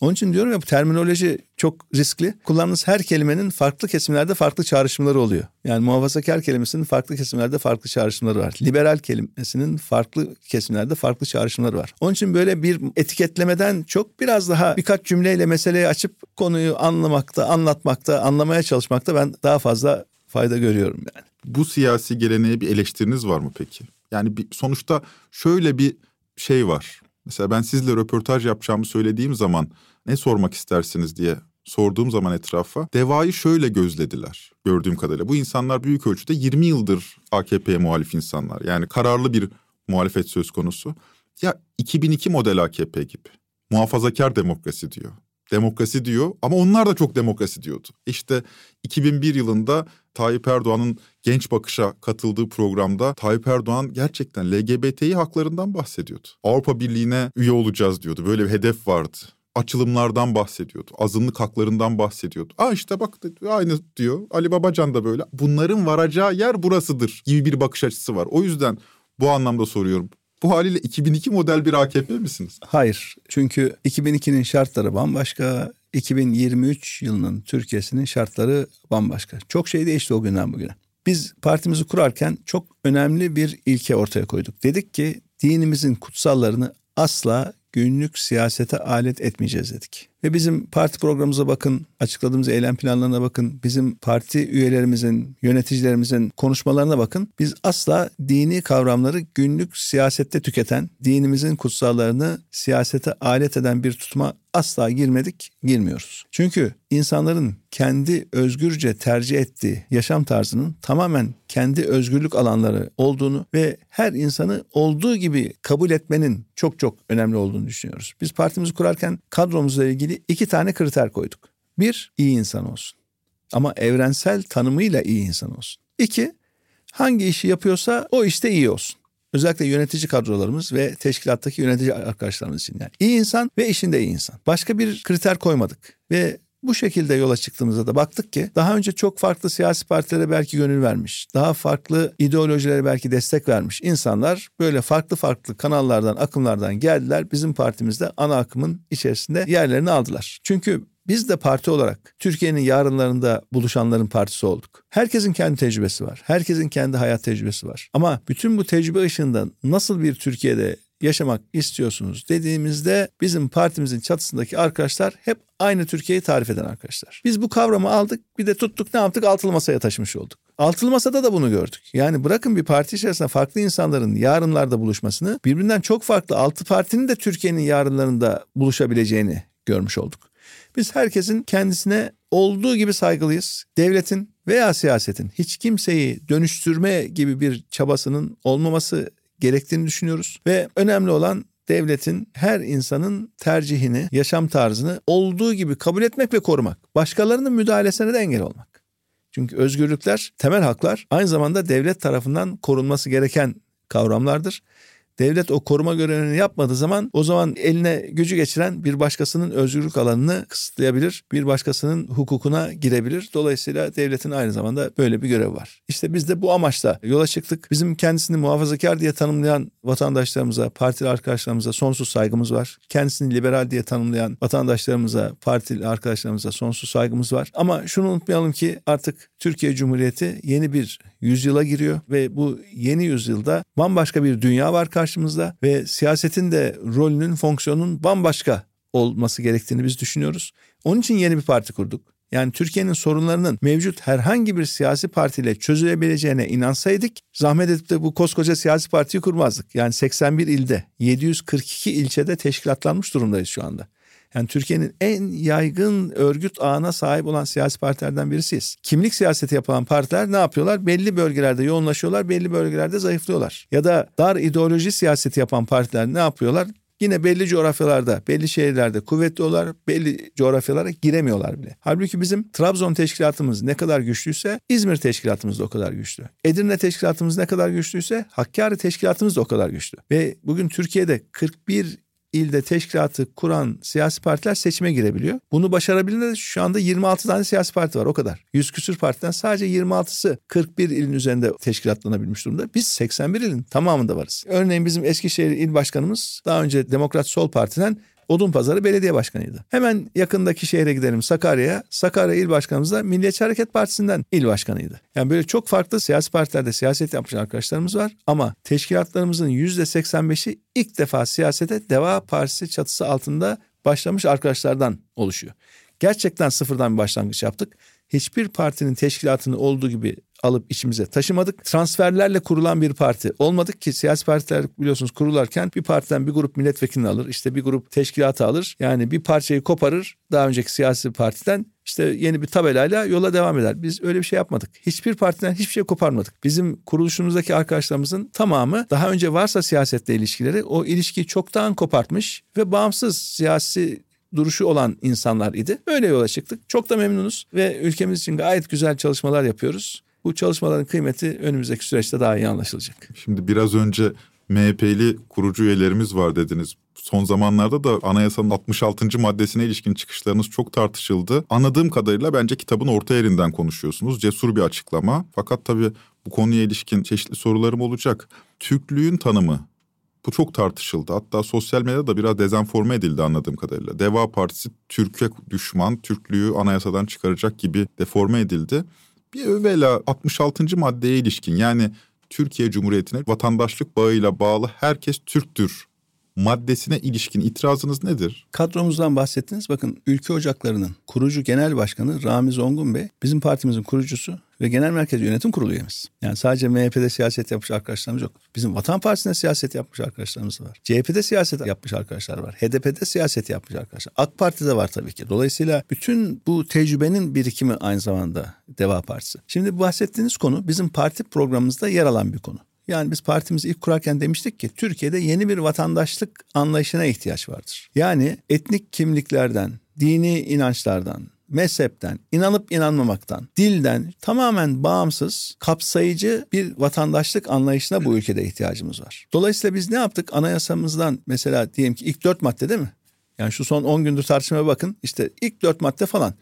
Onun için diyorum ya bu terminoloji çok riskli. Kullandığınız her kelimenin farklı kesimlerde farklı çağrışımları oluyor. Yani muhafazakar kelimesinin farklı kesimlerde farklı çağrışımları var. Liberal kelimesinin farklı kesimlerde farklı çağrışımları var. Onun için böyle bir etiketlemeden çok biraz daha birkaç cümleyle meseleyi açıp konuyu anlamakta, anlatmakta, anlamaya çalışmakta ben daha fazla fayda görüyorum yani. Bu siyasi geleneğe bir eleştiriniz var mı peki? Yani bir, sonuçta şöyle bir şey var. Mesela ben sizle röportaj yapacağımı söylediğim zaman ne sormak istersiniz diye sorduğum zaman etrafa devayı şöyle gözlediler gördüğüm kadarıyla. Bu insanlar büyük ölçüde 20 yıldır AKP'ye muhalif insanlar. Yani kararlı bir muhalefet söz konusu. Ya 2002 model AKP gibi muhafazakar demokrasi diyor. Demokrasi diyor ama onlar da çok demokrasi diyordu. İşte 2001 yılında Tayyip Erdoğan'ın Genç Bakış'a katıldığı programda Tayyip Erdoğan gerçekten LGBTİ haklarından bahsediyordu. Avrupa Birliği'ne üye olacağız diyordu. Böyle bir hedef vardı. Açılımlardan bahsediyordu. Azınlık haklarından bahsediyordu. Aa işte bak aynı diyor. Ali Babacan da böyle. Bunların varacağı yer burasıdır gibi bir bakış açısı var. O yüzden bu anlamda soruyorum. Bu haliyle 2002 model bir AKP misiniz? Hayır. Çünkü 2002'nin şartları bambaşka. 2023 yılının Türkiye'sinin şartları bambaşka. Çok şey değişti o günden bugüne. Biz partimizi kurarken çok önemli bir ilke ortaya koyduk. Dedik ki dinimizin kutsallarını asla günlük siyasete alet etmeyeceğiz dedik. Ve bizim parti programımıza bakın, açıkladığımız eylem planlarına bakın, bizim parti üyelerimizin, yöneticilerimizin konuşmalarına bakın. Biz asla dini kavramları günlük siyasette tüketen, dinimizin kutsallarını siyasete alet eden bir tutuma asla girmedik, girmiyoruz. Çünkü insanların kendi özgürce tercih ettiği yaşam tarzının tamamen kendi özgürlük alanları olduğunu ve her insanı olduğu gibi kabul etmenin çok çok önemli olduğunu düşünüyoruz. Biz partimizi kurarken kadromuzla ilgili iki tane kriter koyduk. Bir, iyi insan olsun. Ama evrensel tanımıyla iyi insan olsun. İki, hangi işi yapıyorsa o işte iyi olsun. Özellikle yönetici kadrolarımız ve teşkilattaki yönetici arkadaşlarımız için yani. İyi insan ve işinde iyi insan. Başka bir kriter koymadık ve bu şekilde yola çıktığımızda da baktık ki daha önce çok farklı siyasi partilere belki gönül vermiş, daha farklı ideolojilere belki destek vermiş insanlar böyle farklı farklı kanallardan, akımlardan geldiler. Bizim partimizde ana akımın içerisinde yerlerini aldılar. Çünkü biz de parti olarak Türkiye'nin yarınlarında buluşanların partisi olduk. Herkesin kendi tecrübesi var. Herkesin kendi hayat tecrübesi var. Ama bütün bu tecrübe ışığında nasıl bir Türkiye'de yaşamak istiyorsunuz dediğimizde bizim partimizin çatısındaki arkadaşlar hep aynı Türkiye'yi tarif eden arkadaşlar. Biz bu kavramı aldık bir de tuttuk ne yaptık altılı masaya taşımış olduk. Altılı masada da bunu gördük. Yani bırakın bir parti içerisinde farklı insanların yarınlarda buluşmasını birbirinden çok farklı altı partinin de Türkiye'nin yarınlarında buluşabileceğini görmüş olduk. Biz herkesin kendisine olduğu gibi saygılıyız. Devletin veya siyasetin hiç kimseyi dönüştürme gibi bir çabasının olmaması gerektiğini düşünüyoruz. Ve önemli olan devletin her insanın tercihini, yaşam tarzını olduğu gibi kabul etmek ve korumak. Başkalarının müdahalesine de engel olmak. Çünkü özgürlükler, temel haklar aynı zamanda devlet tarafından korunması gereken kavramlardır devlet o koruma görevini yapmadığı zaman o zaman eline gücü geçiren bir başkasının özgürlük alanını kısıtlayabilir. Bir başkasının hukukuna girebilir. Dolayısıyla devletin aynı zamanda böyle bir görevi var. İşte biz de bu amaçla yola çıktık. Bizim kendisini muhafazakar diye tanımlayan vatandaşlarımıza, partili arkadaşlarımıza sonsuz saygımız var. Kendisini liberal diye tanımlayan vatandaşlarımıza, partili arkadaşlarımıza sonsuz saygımız var. Ama şunu unutmayalım ki artık Türkiye Cumhuriyeti yeni bir yüzyıla giriyor ve bu yeni yüzyılda bambaşka bir dünya var karşımızda ve siyasetin de rolünün, fonksiyonunun bambaşka olması gerektiğini biz düşünüyoruz. Onun için yeni bir parti kurduk. Yani Türkiye'nin sorunlarının mevcut herhangi bir siyasi partiyle çözülebileceğine inansaydık zahmet edip de bu koskoca siyasi partiyi kurmazdık. Yani 81 ilde 742 ilçede teşkilatlanmış durumdayız şu anda. Yani Türkiye'nin en yaygın örgüt ağına sahip olan siyasi partilerden birisiyiz. Kimlik siyaseti yapan partiler ne yapıyorlar? Belli bölgelerde yoğunlaşıyorlar, belli bölgelerde zayıflıyorlar. Ya da dar ideoloji siyaseti yapan partiler ne yapıyorlar? Yine belli coğrafyalarda, belli şehirlerde kuvvetliyorlar, belli coğrafyalara giremiyorlar bile. Halbuki bizim Trabzon teşkilatımız ne kadar güçlüyse İzmir teşkilatımız da o kadar güçlü. Edirne teşkilatımız ne kadar güçlüyse Hakkari teşkilatımız da o kadar güçlü. Ve bugün Türkiye'de 41 ilde teşkilatı kuran siyasi partiler seçime girebiliyor. Bunu başarabilen şu anda 26 tane siyasi parti var o kadar. 100 küsür partiden sadece 26'sı 41 ilin üzerinde teşkilatlanabilmiş durumda. Biz 81 ilin tamamında varız. Örneğin bizim Eskişehir il başkanımız daha önce Demokrat Sol Parti'den Odunpazarı Belediye Başkanıydı. Hemen yakındaki şehre gidelim Sakarya'ya. Sakarya İl Başkanımız da Milliyetçi Hareket Partisi'nden il başkanıydı. Yani böyle çok farklı siyasi partilerde siyaset yapmış arkadaşlarımız var ama teşkilatlarımızın %85'i ilk defa siyasete Deva Partisi çatısı altında başlamış arkadaşlardan oluşuyor. Gerçekten sıfırdan bir başlangıç yaptık. Hiçbir partinin teşkilatını olduğu gibi alıp içimize taşımadık. Transferlerle kurulan bir parti olmadık ki siyasi partiler biliyorsunuz kurularken bir partiden bir grup milletvekilini alır. işte bir grup teşkilatı alır. Yani bir parçayı koparır daha önceki siyasi partiden işte yeni bir tabelayla yola devam eder. Biz öyle bir şey yapmadık. Hiçbir partiden hiçbir şey koparmadık. Bizim kuruluşumuzdaki arkadaşlarımızın tamamı daha önce varsa siyasetle ilişkileri o ilişkiyi çoktan kopartmış ve bağımsız siyasi duruşu olan insanlar idi. Öyle yola çıktık. Çok da memnunuz ve ülkemiz için gayet güzel çalışmalar yapıyoruz. Bu çalışmaların kıymeti önümüzdeki süreçte daha iyi anlaşılacak. Şimdi biraz önce MHP'li kurucu üyelerimiz var dediniz. Son zamanlarda da anayasanın 66. maddesine ilişkin çıkışlarınız çok tartışıldı. Anladığım kadarıyla bence kitabın orta yerinden konuşuyorsunuz. Cesur bir açıklama. Fakat tabii bu konuya ilişkin çeşitli sorularım olacak. Türklüğün tanımı bu çok tartışıldı. Hatta sosyal medyada da biraz dezenforme edildi anladığım kadarıyla. Deva Partisi Türkiye düşman, Türklüğü anayasadan çıkaracak gibi deforme edildi. Bir evvela 66. maddeye ilişkin yani Türkiye Cumhuriyeti'ne vatandaşlık bağıyla bağlı herkes Türktür maddesine ilişkin itirazınız nedir? Kadromuzdan bahsettiniz. Bakın Ülke Ocakları'nın kurucu genel başkanı Ramiz Ongun Bey bizim partimizin kurucusu ve genel merkez yönetim kurulu üyemiz. Yani sadece MHP'de siyaset yapmış arkadaşlarımız yok. Bizim Vatan Partisi'nde siyaset yapmış arkadaşlarımız var. CHP'de siyaset yapmış arkadaşlar var. HDP'de siyaset yapmış arkadaşlar. AK Parti'de var tabii ki. Dolayısıyla bütün bu tecrübenin birikimi aynı zamanda Deva Partisi. Şimdi bahsettiğiniz konu bizim parti programımızda yer alan bir konu. Yani biz partimizi ilk kurarken demiştik ki Türkiye'de yeni bir vatandaşlık anlayışına ihtiyaç vardır. Yani etnik kimliklerden, dini inançlardan, mezhepten, inanıp inanmamaktan, dilden tamamen bağımsız, kapsayıcı bir vatandaşlık anlayışına bu ülkede ihtiyacımız var. Dolayısıyla biz ne yaptık? Anayasamızdan mesela diyelim ki ilk dört madde değil mi? Yani şu son 10 gündür tartışmaya bakın. İşte ilk dört madde falan.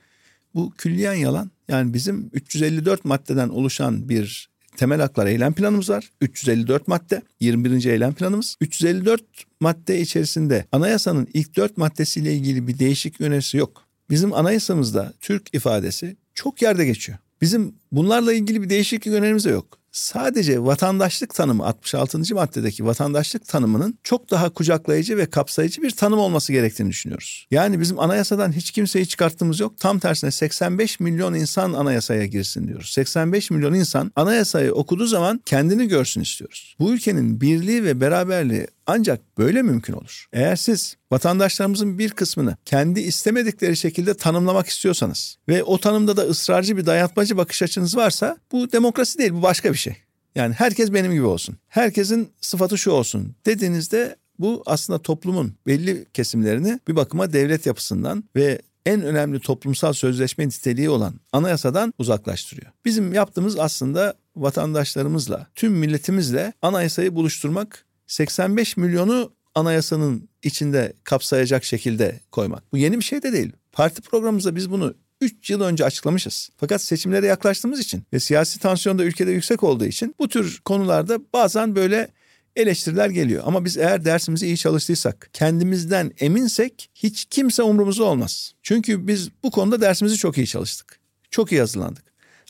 Bu külliyen yalan. Yani bizim 354 maddeden oluşan bir temel haklar eylem planımız var. 354 madde 21. eylem planımız. 354 madde içerisinde anayasanın ilk 4 maddesiyle ilgili bir değişik önerisi yok. Bizim anayasamızda Türk ifadesi çok yerde geçiyor. Bizim bunlarla ilgili bir değişiklik önerimiz de yok sadece vatandaşlık tanımı 66. maddedeki vatandaşlık tanımının çok daha kucaklayıcı ve kapsayıcı bir tanım olması gerektiğini düşünüyoruz. Yani bizim anayasadan hiç kimseyi çıkarttığımız yok. Tam tersine 85 milyon insan anayasaya girsin diyoruz. 85 milyon insan anayasayı okuduğu zaman kendini görsün istiyoruz. Bu ülkenin birliği ve beraberliği ancak böyle mümkün olur. Eğer siz vatandaşlarımızın bir kısmını kendi istemedikleri şekilde tanımlamak istiyorsanız ve o tanımda da ısrarcı bir dayatmacı bakış açınız varsa bu demokrasi değil bu başka bir şey. Yani herkes benim gibi olsun. Herkesin sıfatı şu olsun dediğinizde bu aslında toplumun belli kesimlerini bir bakıma devlet yapısından ve en önemli toplumsal sözleşme niteliği olan anayasadan uzaklaştırıyor. Bizim yaptığımız aslında vatandaşlarımızla, tüm milletimizle anayasayı buluşturmak 85 milyonu anayasanın içinde kapsayacak şekilde koymak. Bu yeni bir şey de değil. Parti programımızda biz bunu 3 yıl önce açıklamışız. Fakat seçimlere yaklaştığımız için ve siyasi tansiyon da ülkede yüksek olduğu için bu tür konularda bazen böyle eleştiriler geliyor. Ama biz eğer dersimizi iyi çalıştıysak, kendimizden eminsek hiç kimse umurumuzda olmaz. Çünkü biz bu konuda dersimizi çok iyi çalıştık. Çok iyi hazırlandık.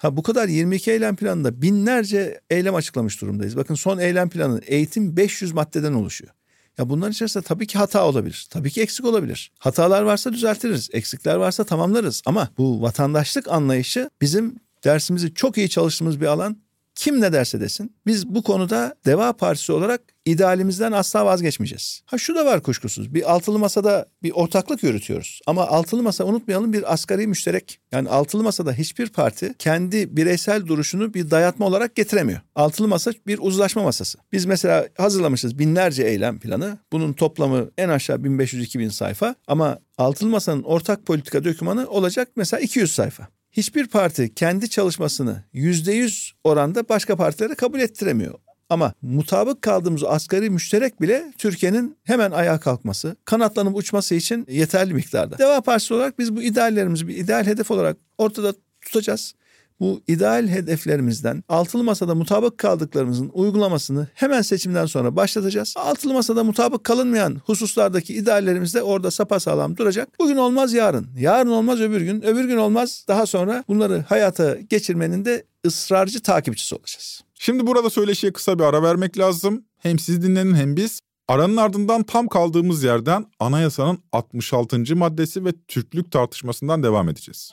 Ha bu kadar 22 eylem planında binlerce eylem açıklamış durumdayız. Bakın son eylem planı eğitim 500 maddeden oluşuyor. Ya bunların içerisinde tabii ki hata olabilir. Tabii ki eksik olabilir. Hatalar varsa düzeltiriz. Eksikler varsa tamamlarız. Ama bu vatandaşlık anlayışı bizim dersimizi çok iyi çalıştığımız bir alan. Kim ne derse desin. Biz bu konuda Deva Partisi olarak idealimizden asla vazgeçmeyeceğiz. Ha şu da var kuşkusuz. Bir altılı masada bir ortaklık yürütüyoruz. Ama altılı masa unutmayalım bir asgari müşterek. Yani altılı masada hiçbir parti kendi bireysel duruşunu bir dayatma olarak getiremiyor. Altılı masa bir uzlaşma masası. Biz mesela hazırlamışız binlerce eylem planı. Bunun toplamı en aşağı 1500-2000 sayfa. Ama altılı masanın ortak politika dokümanı olacak mesela 200 sayfa hiçbir parti kendi çalışmasını yüzde yüz oranda başka partilere kabul ettiremiyor. Ama mutabık kaldığımız asgari müşterek bile Türkiye'nin hemen ayağa kalkması, kanatlanıp uçması için yeterli miktarda. Deva Partisi olarak biz bu ideallerimizi bir ideal hedef olarak ortada tutacağız bu ideal hedeflerimizden altılı masada mutabık kaldıklarımızın uygulamasını hemen seçimden sonra başlatacağız. Altılı masada mutabık kalınmayan hususlardaki ideallerimiz de orada sapasağlam duracak. Bugün olmaz yarın. Yarın olmaz öbür gün. Öbür gün olmaz daha sonra bunları hayata geçirmenin de ısrarcı takipçisi olacağız. Şimdi burada söyleşiye kısa bir ara vermek lazım. Hem siz dinlenin hem biz. Aranın ardından tam kaldığımız yerden anayasanın 66. maddesi ve Türklük tartışmasından devam edeceğiz.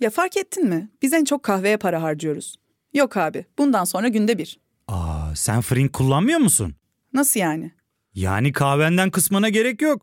Ya fark ettin mi? Biz en çok kahveye para harcıyoruz. Yok abi, bundan sonra günde bir. Aa, sen Frink kullanmıyor musun? Nasıl yani? Yani kahvenden kısmına gerek yok.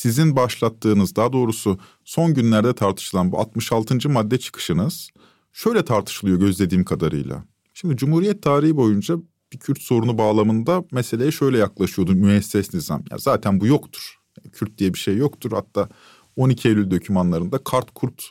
Sizin başlattığınız daha doğrusu son günlerde tartışılan bu 66. madde çıkışınız şöyle tartışılıyor gözlediğim kadarıyla. Şimdi Cumhuriyet tarihi boyunca bir Kürt sorunu bağlamında meseleye şöyle yaklaşıyordu müesses nizam. Ya zaten bu yoktur. Kürt diye bir şey yoktur. Hatta 12 Eylül dokümanlarında kart kurt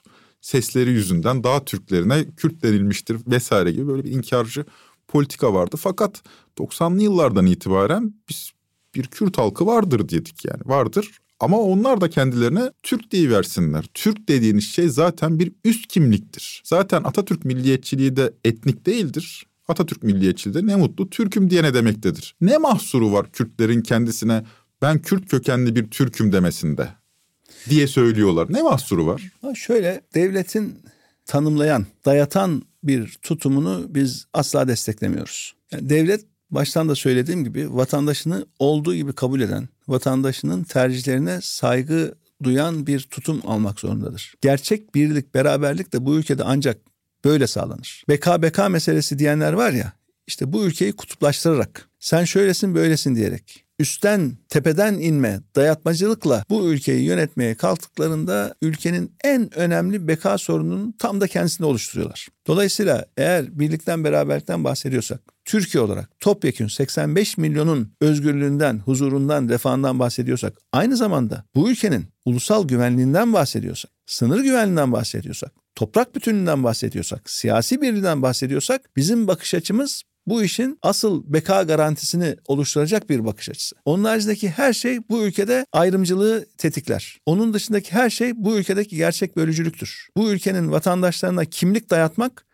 sesleri yüzünden daha Türklerine Kürt denilmiştir vesaire gibi böyle bir inkarcı politika vardı. Fakat 90'lı yıllardan itibaren biz bir Kürt halkı vardır dedik yani vardır. Ama onlar da kendilerine Türk versinler. Türk dediğiniz şey zaten bir üst kimliktir. Zaten Atatürk milliyetçiliği de etnik değildir. Atatürk milliyetçiliği de ne mutlu Türk'üm diyene demektedir. Ne mahsuru var Kürtlerin kendisine ben Kürt kökenli bir Türk'üm demesinde diye söylüyorlar. Ne mahsuru var? Şöyle devletin tanımlayan, dayatan bir tutumunu biz asla desteklemiyoruz. Yani devlet baştan da söylediğim gibi vatandaşını olduğu gibi kabul eden, vatandaşının tercihlerine saygı duyan bir tutum almak zorundadır. Gerçek birlik, beraberlik de bu ülkede ancak böyle sağlanır. Beka beka meselesi diyenler var ya, işte bu ülkeyi kutuplaştırarak, sen şöylesin böylesin diyerek, üstten tepeden inme dayatmacılıkla bu ülkeyi yönetmeye kalktıklarında ülkenin en önemli beka sorununun tam da kendisini oluşturuyorlar. Dolayısıyla eğer birlikten beraberlikten bahsediyorsak Türkiye olarak topyekün 85 milyonun özgürlüğünden, huzurundan, refahından bahsediyorsak aynı zamanda bu ülkenin ulusal güvenliğinden bahsediyorsak, sınır güvenliğinden bahsediyorsak, toprak bütünlüğünden bahsediyorsak, siyasi birliğinden bahsediyorsak bizim bakış açımız bu işin asıl beka garantisini oluşturacak bir bakış açısı. Onun haricindeki her şey bu ülkede ayrımcılığı tetikler. Onun dışındaki her şey bu ülkedeki gerçek bölücülüktür. Bu ülkenin vatandaşlarına kimlik dayatmak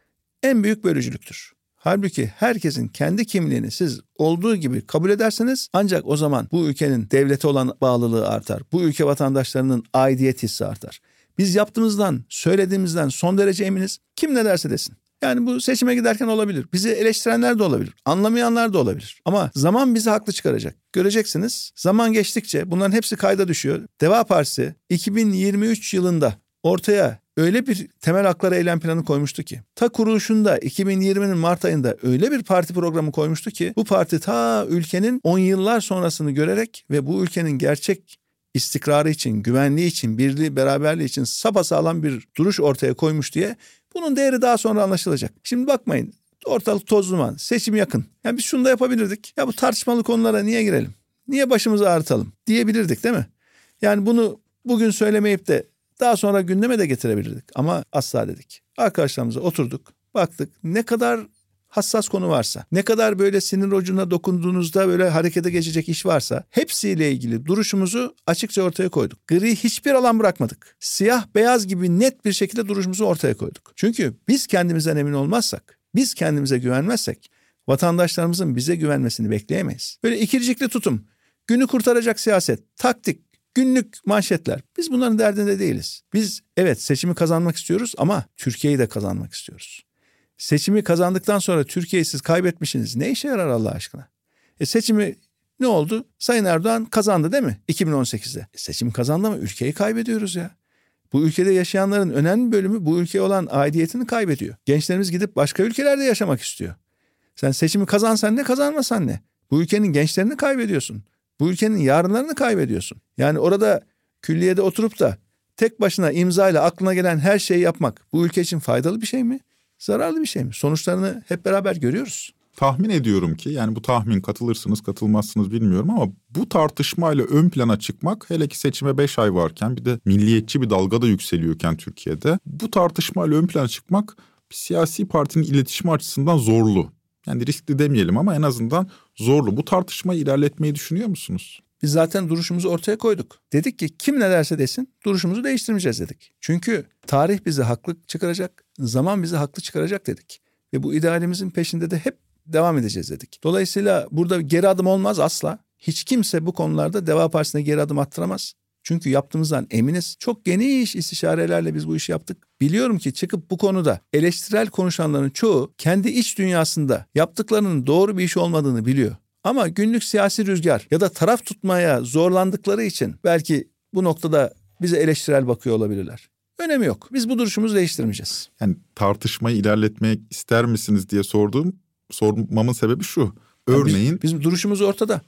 en büyük bölücülüktür. Halbuki herkesin kendi kimliğini siz olduğu gibi kabul ederseniz ancak o zaman bu ülkenin devlete olan bağlılığı artar. Bu ülke vatandaşlarının aidiyet hissi artar. Biz yaptığımızdan, söylediğimizden son derece eminiz. Kim ne derse desin. Yani bu seçime giderken olabilir. Bizi eleştirenler de olabilir. Anlamayanlar da olabilir. Ama zaman bizi haklı çıkaracak. Göreceksiniz zaman geçtikçe bunların hepsi kayda düşüyor. Deva Partisi 2023 yılında ortaya öyle bir temel haklar eylem planı koymuştu ki ta kuruluşunda 2020'nin Mart ayında öyle bir parti programı koymuştu ki bu parti ta ülkenin 10 yıllar sonrasını görerek ve bu ülkenin gerçek istikrarı için, güvenliği için, birliği, beraberliği için sapasağlam bir duruş ortaya koymuş diye bunun değeri daha sonra anlaşılacak. Şimdi bakmayın ortalık toz duman, seçim yakın. Yani biz şunu da yapabilirdik. Ya bu tartışmalı konulara niye girelim? Niye başımızı ağrıtalım diyebilirdik değil mi? Yani bunu bugün söylemeyip de daha sonra gündeme de getirebilirdik. Ama asla dedik. Arkadaşlarımıza oturduk, baktık ne kadar hassas konu varsa, ne kadar böyle sinir ucuna dokunduğunuzda böyle harekete geçecek iş varsa hepsiyle ilgili duruşumuzu açıkça ortaya koyduk. Gri hiçbir alan bırakmadık. Siyah beyaz gibi net bir şekilde duruşumuzu ortaya koyduk. Çünkü biz kendimizden emin olmazsak, biz kendimize güvenmezsek vatandaşlarımızın bize güvenmesini bekleyemeyiz. Böyle ikircikli tutum, günü kurtaracak siyaset, taktik, günlük manşetler. Biz bunların derdinde değiliz. Biz evet seçimi kazanmak istiyoruz ama Türkiye'yi de kazanmak istiyoruz. Seçimi kazandıktan sonra Türkiye'yi siz kaybetmişsiniz. Ne işe yarar Allah aşkına? E seçimi ne oldu? Sayın Erdoğan kazandı değil mi 2018'de? E seçim kazandı ama ülkeyi kaybediyoruz ya. Bu ülkede yaşayanların önemli bölümü bu ülkeye olan aidiyetini kaybediyor. Gençlerimiz gidip başka ülkelerde yaşamak istiyor. Sen seçimi kazansan ne kazanmasan ne? Bu ülkenin gençlerini kaybediyorsun. Bu ülkenin yarınlarını kaybediyorsun. Yani orada külliyede oturup da tek başına imzayla aklına gelen her şeyi yapmak bu ülke için faydalı bir şey mi? Zararlı bir şey mi? Sonuçlarını hep beraber görüyoruz. Tahmin ediyorum ki yani bu tahmin katılırsınız katılmazsınız bilmiyorum ama bu tartışmayla ön plana çıkmak hele ki seçime beş ay varken bir de milliyetçi bir dalga da yükseliyorken Türkiye'de bu tartışmayla ön plana çıkmak bir siyasi partinin iletişimi açısından zorlu. Yani riskli demeyelim ama en azından zorlu. Bu tartışmayı ilerletmeyi düşünüyor musunuz? Biz zaten duruşumuzu ortaya koyduk. Dedik ki kim ne derse desin duruşumuzu değiştirmeyeceğiz dedik. Çünkü tarih bizi haklı çıkaracak. Zaman bizi haklı çıkaracak dedik. Ve bu idealimizin peşinde de hep devam edeceğiz dedik. Dolayısıyla burada geri adım olmaz asla. Hiç kimse bu konularda Deva Partisi'ne geri adım attıramaz. Çünkü yaptığımızdan eminiz. Çok geniş istişarelerle biz bu işi yaptık. Biliyorum ki çıkıp bu konuda eleştirel konuşanların çoğu kendi iç dünyasında yaptıklarının doğru bir iş olmadığını biliyor. Ama günlük siyasi rüzgar ya da taraf tutmaya zorlandıkları için belki bu noktada bize eleştirel bakıyor olabilirler. Önemi yok. Biz bu duruşumuzu değiştirmeyeceğiz. Yani tartışmayı ilerletmek ister misiniz diye sorduğum sormamın sebebi şu. Örneğin Biz, bizim duruşumuz ortada.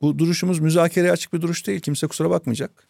Bu duruşumuz müzakereye açık bir duruş değil. Kimse kusura bakmayacak.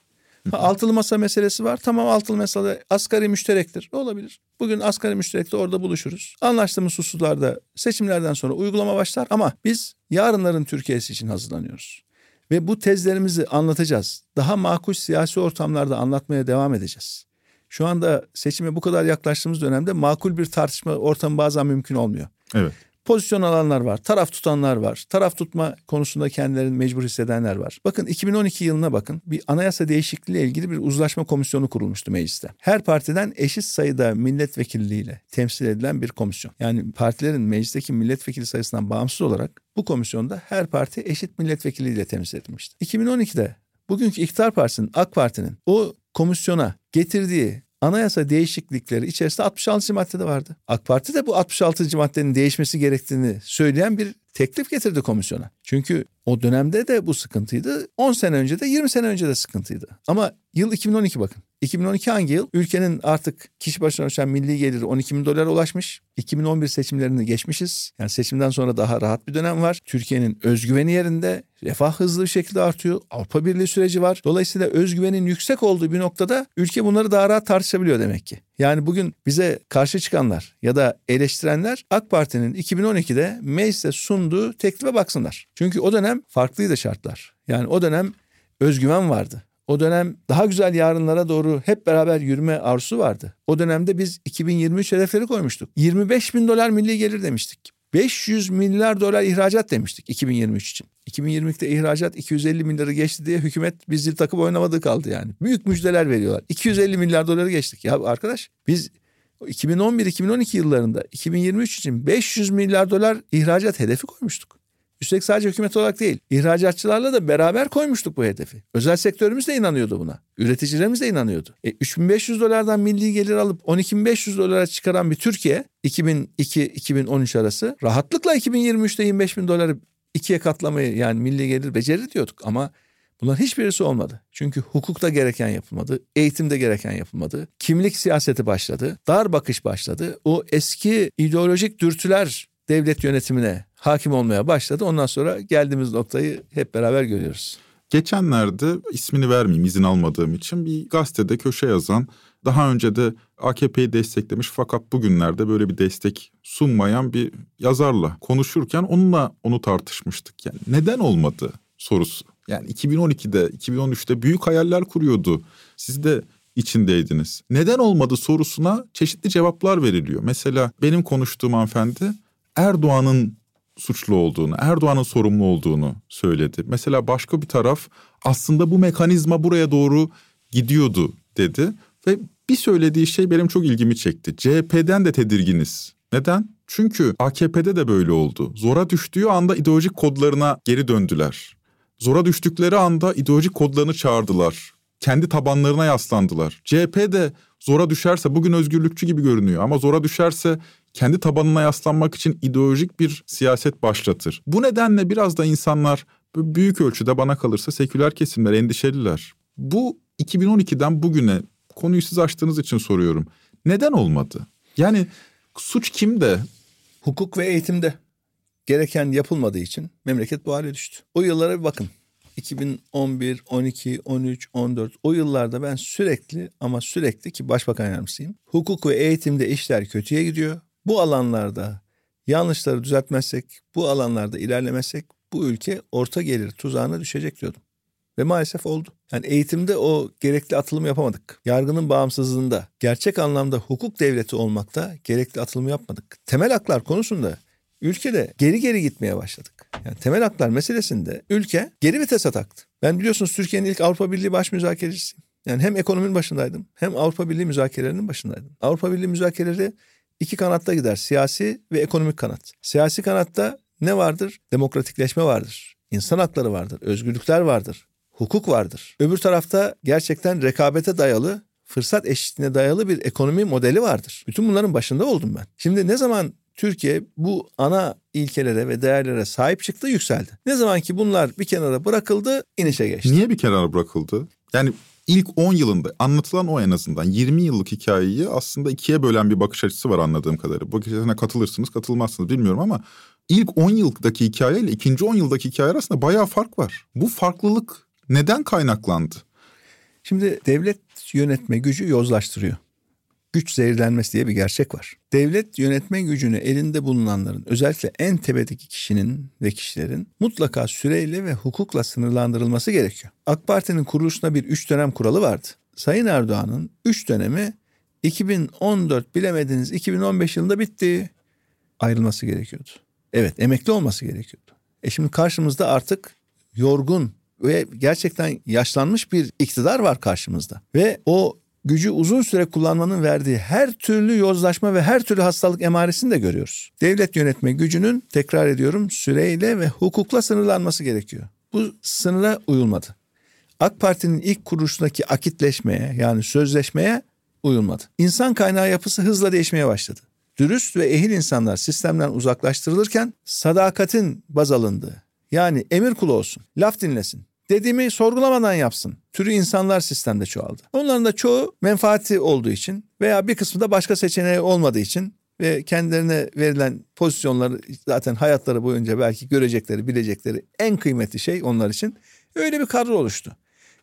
Ha, altılı masa meselesi var. Tamam altılı masada asgari müşterektir. Olabilir. Bugün asgari müşterekte orada buluşuruz. Anlaştığımız hususlarda seçimlerden sonra uygulama başlar. Ama biz yarınların Türkiye'si için hazırlanıyoruz. Ve bu tezlerimizi anlatacağız. Daha makul siyasi ortamlarda anlatmaya devam edeceğiz. Şu anda seçime bu kadar yaklaştığımız dönemde makul bir tartışma ortamı bazen mümkün olmuyor. evet Pozisyon alanlar var, taraf tutanlar var, taraf tutma konusunda kendilerini mecbur hissedenler var. Bakın 2012 yılına bakın bir anayasa değişikliği ile ilgili bir uzlaşma komisyonu kurulmuştu mecliste. Her partiden eşit sayıda milletvekilliğiyle temsil edilen bir komisyon. Yani partilerin meclisteki milletvekili sayısından bağımsız olarak bu komisyonda her parti eşit milletvekiliyle temsil edilmişti. 2012'de bugünkü iktidar partisinin AK Parti'nin o komisyona getirdiği anayasa değişiklikleri içerisinde 66. maddede vardı. AK Parti de bu 66. maddenin değişmesi gerektiğini söyleyen bir teklif getirdi komisyona. Çünkü o dönemde de bu sıkıntıydı. 10 sene önce de 20 sene önce de sıkıntıydı. Ama yıl 2012 bakın. 2012 hangi yıl? Ülkenin artık kişi başına düşen milli geliri 12 bin dolara ulaşmış. 2011 seçimlerini geçmişiz. Yani seçimden sonra daha rahat bir dönem var. Türkiye'nin özgüveni yerinde. Refah hızlı bir şekilde artıyor. Avrupa Birliği süreci var. Dolayısıyla özgüvenin yüksek olduğu bir noktada ülke bunları daha rahat tartışabiliyor demek ki. Yani bugün bize karşı çıkanlar ya da eleştirenler AK Parti'nin 2012'de meclise sunduğu teklife baksınlar. Çünkü o dönem farklıydı şartlar. Yani o dönem özgüven vardı. O dönem daha güzel yarınlara doğru hep beraber yürüme arzusu vardı. O dönemde biz 2023 hedefleri koymuştuk. 25 bin dolar milli gelir demiştik. 500 milyar dolar ihracat demiştik 2023 için. 2022'de ihracat 250 milyarı geçti diye hükümet biz zil takıp oynamadığı kaldı yani. Büyük müjdeler veriyorlar. 250 milyar doları geçtik. Ya arkadaş biz 2011-2012 yıllarında 2023 için 500 milyar dolar ihracat hedefi koymuştuk. Üstelik sadece hükümet olarak değil, ihracatçılarla da beraber koymuştuk bu hedefi. Özel sektörümüz de inanıyordu buna. Üreticilerimiz de inanıyordu. E, 3500 dolardan milli gelir alıp 12500 dolara çıkaran bir Türkiye 2002-2013 arası rahatlıkla 2023'te 25 bin doları ikiye katlamayı yani milli gelir becerir diyorduk ama Bunların hiçbirisi olmadı. Çünkü hukukta gereken yapılmadı, eğitimde gereken yapılmadı. Kimlik siyaseti başladı, dar bakış başladı. O eski ideolojik dürtüler devlet yönetimine hakim olmaya başladı. Ondan sonra geldiğimiz noktayı hep beraber görüyoruz. Geçenlerde ismini vermeyeyim izin almadığım için bir gazetede köşe yazan daha önce de AKP'yi desteklemiş fakat bugünlerde böyle bir destek sunmayan bir yazarla konuşurken onunla onu tartışmıştık. Yani neden olmadı sorusu. Yani 2012'de 2013'te büyük hayaller kuruyordu. Siz de içindeydiniz. Neden olmadı sorusuna çeşitli cevaplar veriliyor. Mesela benim konuştuğum hanımefendi Erdoğan'ın suçlu olduğunu, Erdoğan'ın sorumlu olduğunu söyledi. Mesela başka bir taraf aslında bu mekanizma buraya doğru gidiyordu dedi ve bir söylediği şey benim çok ilgimi çekti. CHP'den de tedirginiz. Neden? Çünkü AKP'de de böyle oldu. Zora düştüğü anda ideolojik kodlarına geri döndüler. Zora düştükleri anda ideolojik kodlarını çağırdılar. Kendi tabanlarına yaslandılar. CHP de zora düşerse bugün özgürlükçü gibi görünüyor ama zora düşerse kendi tabanına yaslanmak için ideolojik bir siyaset başlatır. Bu nedenle biraz da insanlar büyük ölçüde bana kalırsa seküler kesimler endişeliler. Bu 2012'den bugüne konuyu siz açtığınız için soruyorum. Neden olmadı? Yani suç kimde? Hukuk ve eğitimde gereken yapılmadığı için memleket bu hale düştü. O yıllara bir bakın. 2011, 12, 13, 14 o yıllarda ben sürekli ama sürekli ki başbakan yardımcısıyım. Hukuk ve eğitimde işler kötüye gidiyor. Bu alanlarda yanlışları düzeltmezsek, bu alanlarda ilerlemezsek bu ülke orta gelir tuzağına düşecek diyordum. Ve maalesef oldu. Yani eğitimde o gerekli atılım yapamadık. Yargının bağımsızlığında, gerçek anlamda hukuk devleti olmakta gerekli atılımı yapmadık. Temel haklar konusunda ülkede geri geri gitmeye başladık. Yani temel haklar meselesinde ülke geri vitese taktı. Ben biliyorsunuz Türkiye'nin ilk Avrupa Birliği baş müzakerecisiyim. Yani hem ekonominin başındaydım hem Avrupa Birliği müzakerelerinin başındaydım. Avrupa Birliği müzakereleri iki kanatta gider. Siyasi ve ekonomik kanat. Siyasi kanatta ne vardır? Demokratikleşme vardır. İnsan hakları vardır. Özgürlükler vardır. Hukuk vardır. Öbür tarafta gerçekten rekabete dayalı fırsat eşitliğine dayalı bir ekonomi modeli vardır. Bütün bunların başında oldum ben. Şimdi ne zaman Türkiye bu ana ilkelere ve değerlere sahip çıktı yükseldi. Ne zaman ki bunlar bir kenara bırakıldı inişe geçti. Niye bir kenara bırakıldı? Yani ilk 10 yılında anlatılan o en azından 20 yıllık hikayeyi aslında ikiye bölen bir bakış açısı var anladığım kadarıyla. Bu bakış katılırsınız katılmazsınız bilmiyorum ama ilk 10 yıldaki hikaye ile ikinci 10 yıldaki hikaye arasında bayağı fark var. Bu farklılık neden kaynaklandı? Şimdi devlet yönetme gücü yozlaştırıyor. Güç zehirlenmesi diye bir gerçek var. Devlet yönetme gücünü elinde bulunanların özellikle en tepedeki kişinin ve kişilerin mutlaka süreyle ve hukukla sınırlandırılması gerekiyor. AK Parti'nin kuruluşunda bir üç dönem kuralı vardı. Sayın Erdoğan'ın üç dönemi 2014 bilemediniz 2015 yılında bitti. Ayrılması gerekiyordu. Evet emekli olması gerekiyordu. E şimdi karşımızda artık yorgun ve gerçekten yaşlanmış bir iktidar var karşımızda. Ve o gücü uzun süre kullanmanın verdiği her türlü yozlaşma ve her türlü hastalık emaresini de görüyoruz. Devlet yönetme gücünün tekrar ediyorum süreyle ve hukukla sınırlanması gerekiyor. Bu sınıra uyulmadı. AK Parti'nin ilk kuruluşundaki akitleşmeye yani sözleşmeye uyulmadı. İnsan kaynağı yapısı hızla değişmeye başladı. Dürüst ve ehil insanlar sistemden uzaklaştırılırken sadakatin baz alındığı yani emir kulu olsun, laf dinlesin, dediğimi sorgulamadan yapsın. Türü insanlar sistemde çoğaldı. Onların da çoğu menfaati olduğu için veya bir kısmı da başka seçeneği olmadığı için ve kendilerine verilen pozisyonları zaten hayatları boyunca belki görecekleri, bilecekleri en kıymetli şey onlar için öyle bir kadro oluştu.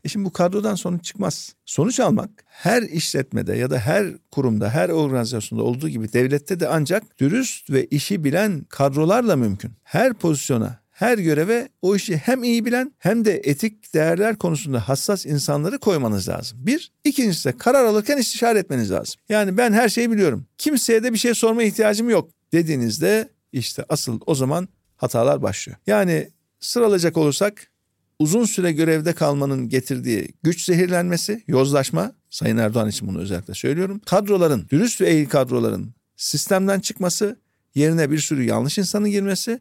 E şimdi bu kadrodan sonuç çıkmaz. Sonuç almak her işletmede ya da her kurumda, her organizasyonda olduğu gibi devlette de ancak dürüst ve işi bilen kadrolarla mümkün. Her pozisyona, her göreve o işi hem iyi bilen hem de etik değerler konusunda hassas insanları koymanız lazım. Bir. ikincisi de karar alırken istişare etmeniz lazım. Yani ben her şeyi biliyorum. Kimseye de bir şey sorma ihtiyacım yok dediğinizde işte asıl o zaman hatalar başlıyor. Yani sıralayacak olursak uzun süre görevde kalmanın getirdiği güç zehirlenmesi, yozlaşma, Sayın Erdoğan için bunu özellikle söylüyorum. Kadroların, dürüst ve eğil kadroların sistemden çıkması, yerine bir sürü yanlış insanın girmesi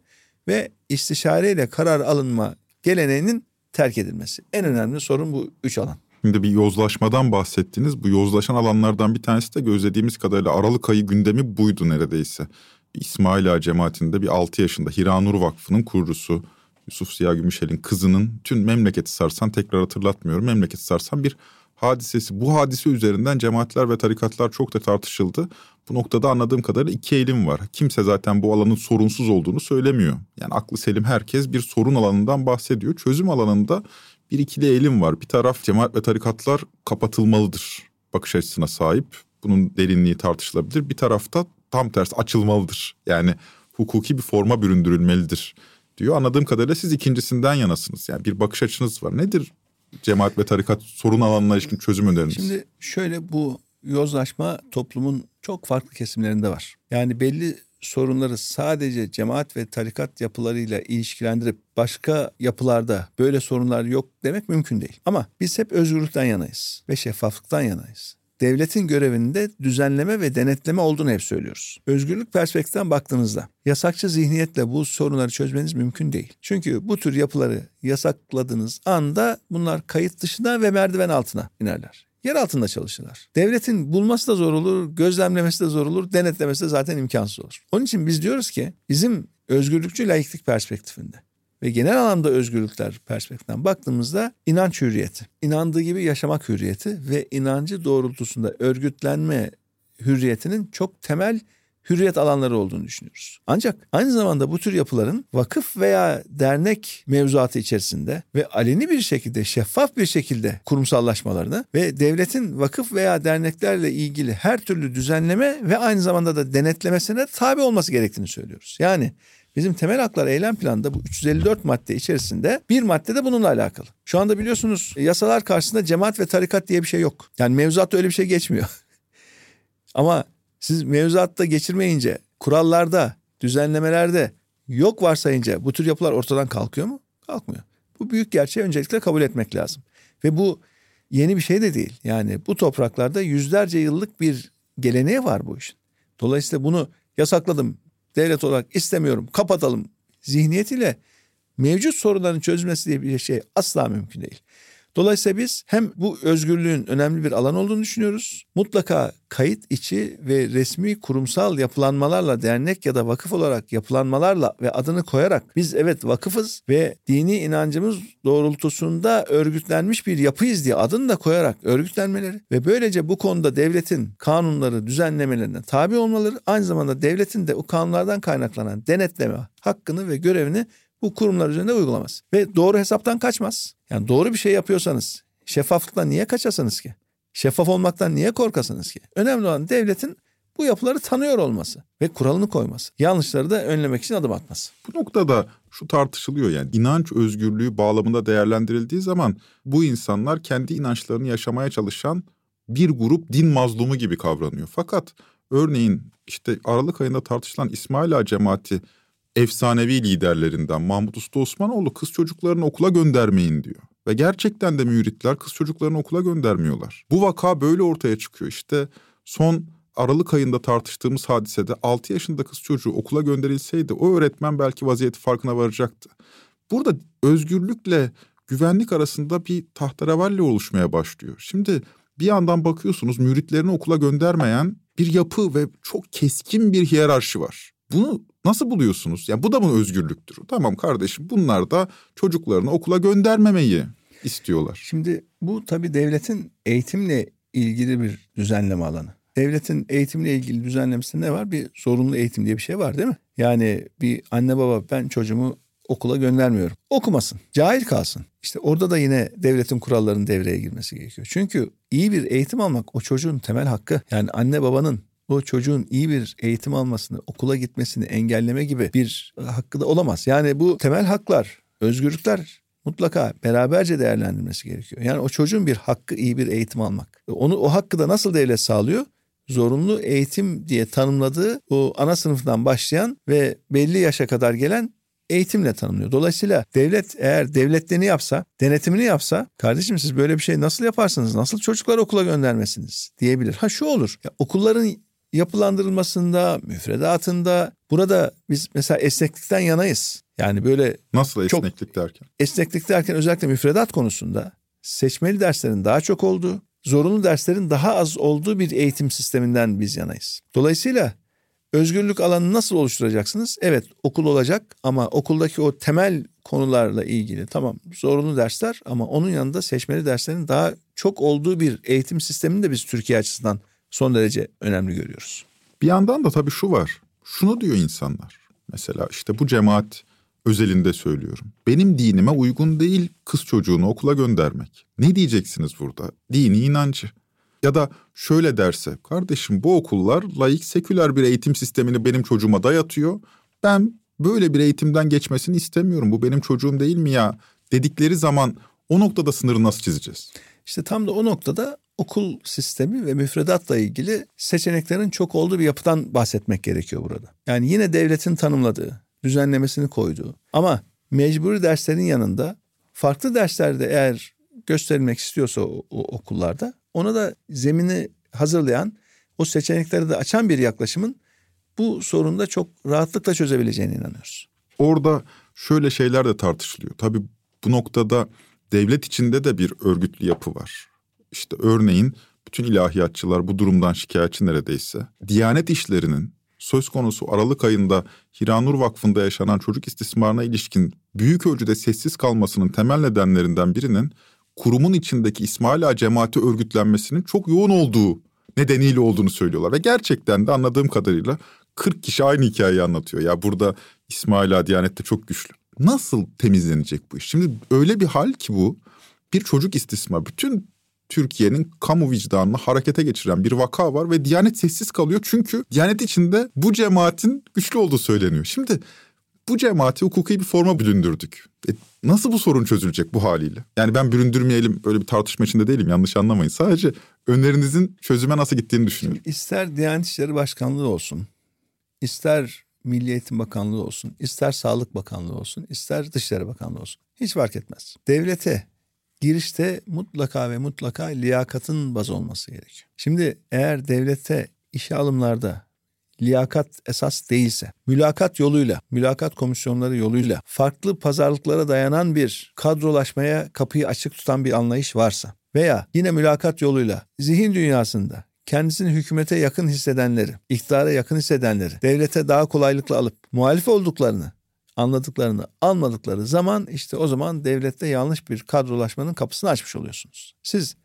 ve istişareyle karar alınma geleneğinin terk edilmesi. En önemli sorun bu üç alan. Şimdi bir yozlaşmadan bahsettiniz. Bu yozlaşan alanlardan bir tanesi de gözlediğimiz kadarıyla Aralık ayı gündemi buydu neredeyse. İsmail Ağa cemaatinde bir 6 yaşında Hiranur Vakfı'nın kurucusu Yusuf Ziya Gümüşel'in kızının tüm memleketi sarsan tekrar hatırlatmıyorum memleketi sarsan bir hadisesi. Bu hadise üzerinden cemaatler ve tarikatlar çok da tartışıldı. Bu noktada anladığım kadarıyla iki eğilim var. Kimse zaten bu alanın sorunsuz olduğunu söylemiyor. Yani aklı selim herkes bir sorun alanından bahsediyor. Çözüm alanında bir ikili eğilim var. Bir taraf cemaat ve tarikatlar kapatılmalıdır bakış açısına sahip. Bunun derinliği tartışılabilir. Bir tarafta tam tersi açılmalıdır. Yani hukuki bir forma büründürülmelidir diyor. Anladığım kadarıyla siz ikincisinden yanasınız. Yani bir bakış açınız var. Nedir cemaat ve tarikat sorun alanına ilişkin çözüm öneriniz? Şimdi şöyle bu yozlaşma toplumun çok farklı kesimlerinde var. Yani belli sorunları sadece cemaat ve tarikat yapılarıyla ilişkilendirip başka yapılarda böyle sorunlar yok demek mümkün değil. Ama biz hep özgürlükten yanayız ve şeffaflıktan yanayız devletin görevinde düzenleme ve denetleme olduğunu hep söylüyoruz. Özgürlük perspektiften baktığınızda yasakçı zihniyetle bu sorunları çözmeniz mümkün değil. Çünkü bu tür yapıları yasakladığınız anda bunlar kayıt dışına ve merdiven altına inerler. Yer altında çalışırlar. Devletin bulması da zor olur, gözlemlemesi de zor olur, denetlemesi de zaten imkansız olur. Onun için biz diyoruz ki bizim özgürlükçü laiklik perspektifinde ve genel anlamda özgürlükler perspektiften baktığımızda inanç hürriyeti, inandığı gibi yaşamak hürriyeti ve inancı doğrultusunda örgütlenme hürriyetinin çok temel hürriyet alanları olduğunu düşünüyoruz. Ancak aynı zamanda bu tür yapıların vakıf veya dernek mevzuatı içerisinde ve aleni bir şekilde, şeffaf bir şekilde kurumsallaşmalarını ve devletin vakıf veya derneklerle ilgili her türlü düzenleme ve aynı zamanda da denetlemesine tabi olması gerektiğini söylüyoruz. Yani Bizim temel haklar eylem planında bu 354 madde içerisinde bir madde de bununla alakalı. Şu anda biliyorsunuz yasalar karşısında cemaat ve tarikat diye bir şey yok. Yani mevzuatta öyle bir şey geçmiyor. Ama siz mevzuatta geçirmeyince, kurallarda, düzenlemelerde yok varsayınca bu tür yapılar ortadan kalkıyor mu? Kalkmıyor. Bu büyük gerçeği öncelikle kabul etmek lazım. Ve bu yeni bir şey de değil. Yani bu topraklarda yüzlerce yıllık bir geleneği var bu işin. Dolayısıyla bunu yasakladım, devlet olarak istemiyorum, kapatalım zihniyetiyle mevcut sorunların çözülmesi diye bir şey asla mümkün değil. Dolayısıyla biz hem bu özgürlüğün önemli bir alan olduğunu düşünüyoruz. Mutlaka kayıt içi ve resmi kurumsal yapılanmalarla dernek ya da vakıf olarak yapılanmalarla ve adını koyarak biz evet vakıfız ve dini inancımız doğrultusunda örgütlenmiş bir yapıyız diye adını da koyarak örgütlenmeleri ve böylece bu konuda devletin kanunları düzenlemelerine tabi olmaları aynı zamanda devletin de o kanunlardan kaynaklanan denetleme hakkını ve görevini bu kurumlar üzerinde uygulamaz. Ve doğru hesaptan kaçmaz. Yani doğru bir şey yapıyorsanız şeffaflıktan niye kaçasınız ki? Şeffaf olmaktan niye korkasınız ki? Önemli olan devletin bu yapıları tanıyor olması ve kuralını koyması. Yanlışları da önlemek için adım atması. Bu noktada şu tartışılıyor yani inanç özgürlüğü bağlamında değerlendirildiği zaman bu insanlar kendi inançlarını yaşamaya çalışan bir grup din mazlumu gibi kavranıyor. Fakat örneğin işte Aralık ayında tartışılan İsmaila cemaati efsanevi liderlerinden Mahmut Usta Osmanoğlu kız çocuklarını okula göndermeyin diyor. Ve gerçekten de müritler kız çocuklarını okula göndermiyorlar. Bu vaka böyle ortaya çıkıyor. İşte son Aralık ayında tartıştığımız hadisede 6 yaşında kız çocuğu okula gönderilseydi o öğretmen belki vaziyeti farkına varacaktı. Burada özgürlükle güvenlik arasında bir tahterevalli oluşmaya başlıyor. Şimdi bir yandan bakıyorsunuz müritlerini okula göndermeyen bir yapı ve çok keskin bir hiyerarşi var. Bunu nasıl buluyorsunuz? Yani bu da mı özgürlüktür? Tamam kardeşim bunlar da çocuklarını okula göndermemeyi istiyorlar. Şimdi bu tabii devletin eğitimle ilgili bir düzenleme alanı. Devletin eğitimle ilgili düzenlemesinde ne var? Bir zorunlu eğitim diye bir şey var değil mi? Yani bir anne baba ben çocuğumu okula göndermiyorum. Okumasın, cahil kalsın. İşte orada da yine devletin kurallarının devreye girmesi gerekiyor. Çünkü iyi bir eğitim almak o çocuğun temel hakkı. Yani anne babanın o çocuğun iyi bir eğitim almasını, okula gitmesini engelleme gibi bir hakkı da olamaz. Yani bu temel haklar, özgürlükler mutlaka beraberce değerlendirilmesi gerekiyor. Yani o çocuğun bir hakkı iyi bir eğitim almak. Onu o hakkı da nasıl devlet sağlıyor? Zorunlu eğitim diye tanımladığı o ana sınıftan başlayan ve belli yaşa kadar gelen eğitimle tanımlıyor. Dolayısıyla devlet eğer devletliğini yapsa, denetimini yapsa, kardeşim siz böyle bir şey nasıl yaparsınız? Nasıl çocuklar okula göndermesiniz diyebilir. Ha şu olur. Ya, okulların yapılandırılmasında, müfredatında burada biz mesela esneklikten yanayız. Yani böyle Nasıl esneklik derken? esneklik derken özellikle müfredat konusunda seçmeli derslerin daha çok olduğu, zorunlu derslerin daha az olduğu bir eğitim sisteminden biz yanayız. Dolayısıyla özgürlük alanını nasıl oluşturacaksınız? Evet okul olacak ama okuldaki o temel konularla ilgili tamam zorunlu dersler ama onun yanında seçmeli derslerin daha çok olduğu bir eğitim sistemini de biz Türkiye açısından son derece önemli görüyoruz. Bir yandan da tabii şu var. Şunu diyor insanlar. Mesela işte bu cemaat özelinde söylüyorum. Benim dinime uygun değil kız çocuğunu okula göndermek. Ne diyeceksiniz burada? Dini inancı. Ya da şöyle derse, kardeşim bu okullar laik seküler bir eğitim sistemini benim çocuğuma dayatıyor. Ben böyle bir eğitimden geçmesini istemiyorum. Bu benim çocuğum değil mi ya? Dedikleri zaman o noktada sınırı nasıl çizeceğiz? İşte tam da o noktada okul sistemi ve müfredatla ilgili seçeneklerin çok olduğu bir yapıdan bahsetmek gerekiyor burada. Yani yine devletin tanımladığı, düzenlemesini koyduğu ama mecburi derslerin yanında farklı derslerde eğer gösterilmek istiyorsa o, o okullarda ona da zemini hazırlayan, o seçenekleri de açan bir yaklaşımın bu sorunu da çok rahatlıkla çözebileceğine inanıyoruz. Orada şöyle şeyler de tartışılıyor. Tabii bu noktada devlet içinde de bir örgütlü yapı var. İşte örneğin bütün ilahiyatçılar bu durumdan şikayetçi neredeyse. Diyanet işlerinin söz konusu Aralık ayında Hiranur Vakfı'nda yaşanan çocuk istismarına ilişkin büyük ölçüde sessiz kalmasının temel nedenlerinden birinin kurumun içindeki İsmaila cemaati örgütlenmesinin çok yoğun olduğu nedeniyle olduğunu söylüyorlar. Ve gerçekten de anladığım kadarıyla 40 kişi aynı hikayeyi anlatıyor. Ya burada İsmaila Diyanet'te çok güçlü. Nasıl temizlenecek bu iş? Şimdi öyle bir hal ki bu bir çocuk istismar. Bütün Türkiye'nin kamu vicdanını harekete geçiren bir vaka var ve Diyanet sessiz kalıyor çünkü Diyanet içinde bu cemaatin güçlü olduğu söyleniyor. Şimdi bu cemaati hukuki bir forma büründürdük. E, nasıl bu sorun çözülecek bu haliyle? Yani ben büründürmeyelim böyle bir tartışma içinde değilim yanlış anlamayın. Sadece önerinizin çözüme nasıl gittiğini düşünüyorum. İster Diyanet İşleri Başkanlığı olsun, ister Milli Eğitim Bakanlığı olsun, ister Sağlık Bakanlığı olsun, ister Dışişleri Bakanlığı olsun. Hiç fark etmez. Devlete girişte mutlaka ve mutlaka liyakatın baz olması gerekiyor. Şimdi eğer devlete işe alımlarda liyakat esas değilse, mülakat yoluyla, mülakat komisyonları yoluyla farklı pazarlıklara dayanan bir kadrolaşmaya kapıyı açık tutan bir anlayış varsa veya yine mülakat yoluyla zihin dünyasında kendisini hükümete yakın hissedenleri, iktidara yakın hissedenleri, devlete daha kolaylıkla alıp muhalif olduklarını anladıklarını almadıkları zaman işte o zaman devlette yanlış bir kadrolaşmanın kapısını açmış oluyorsunuz. Siz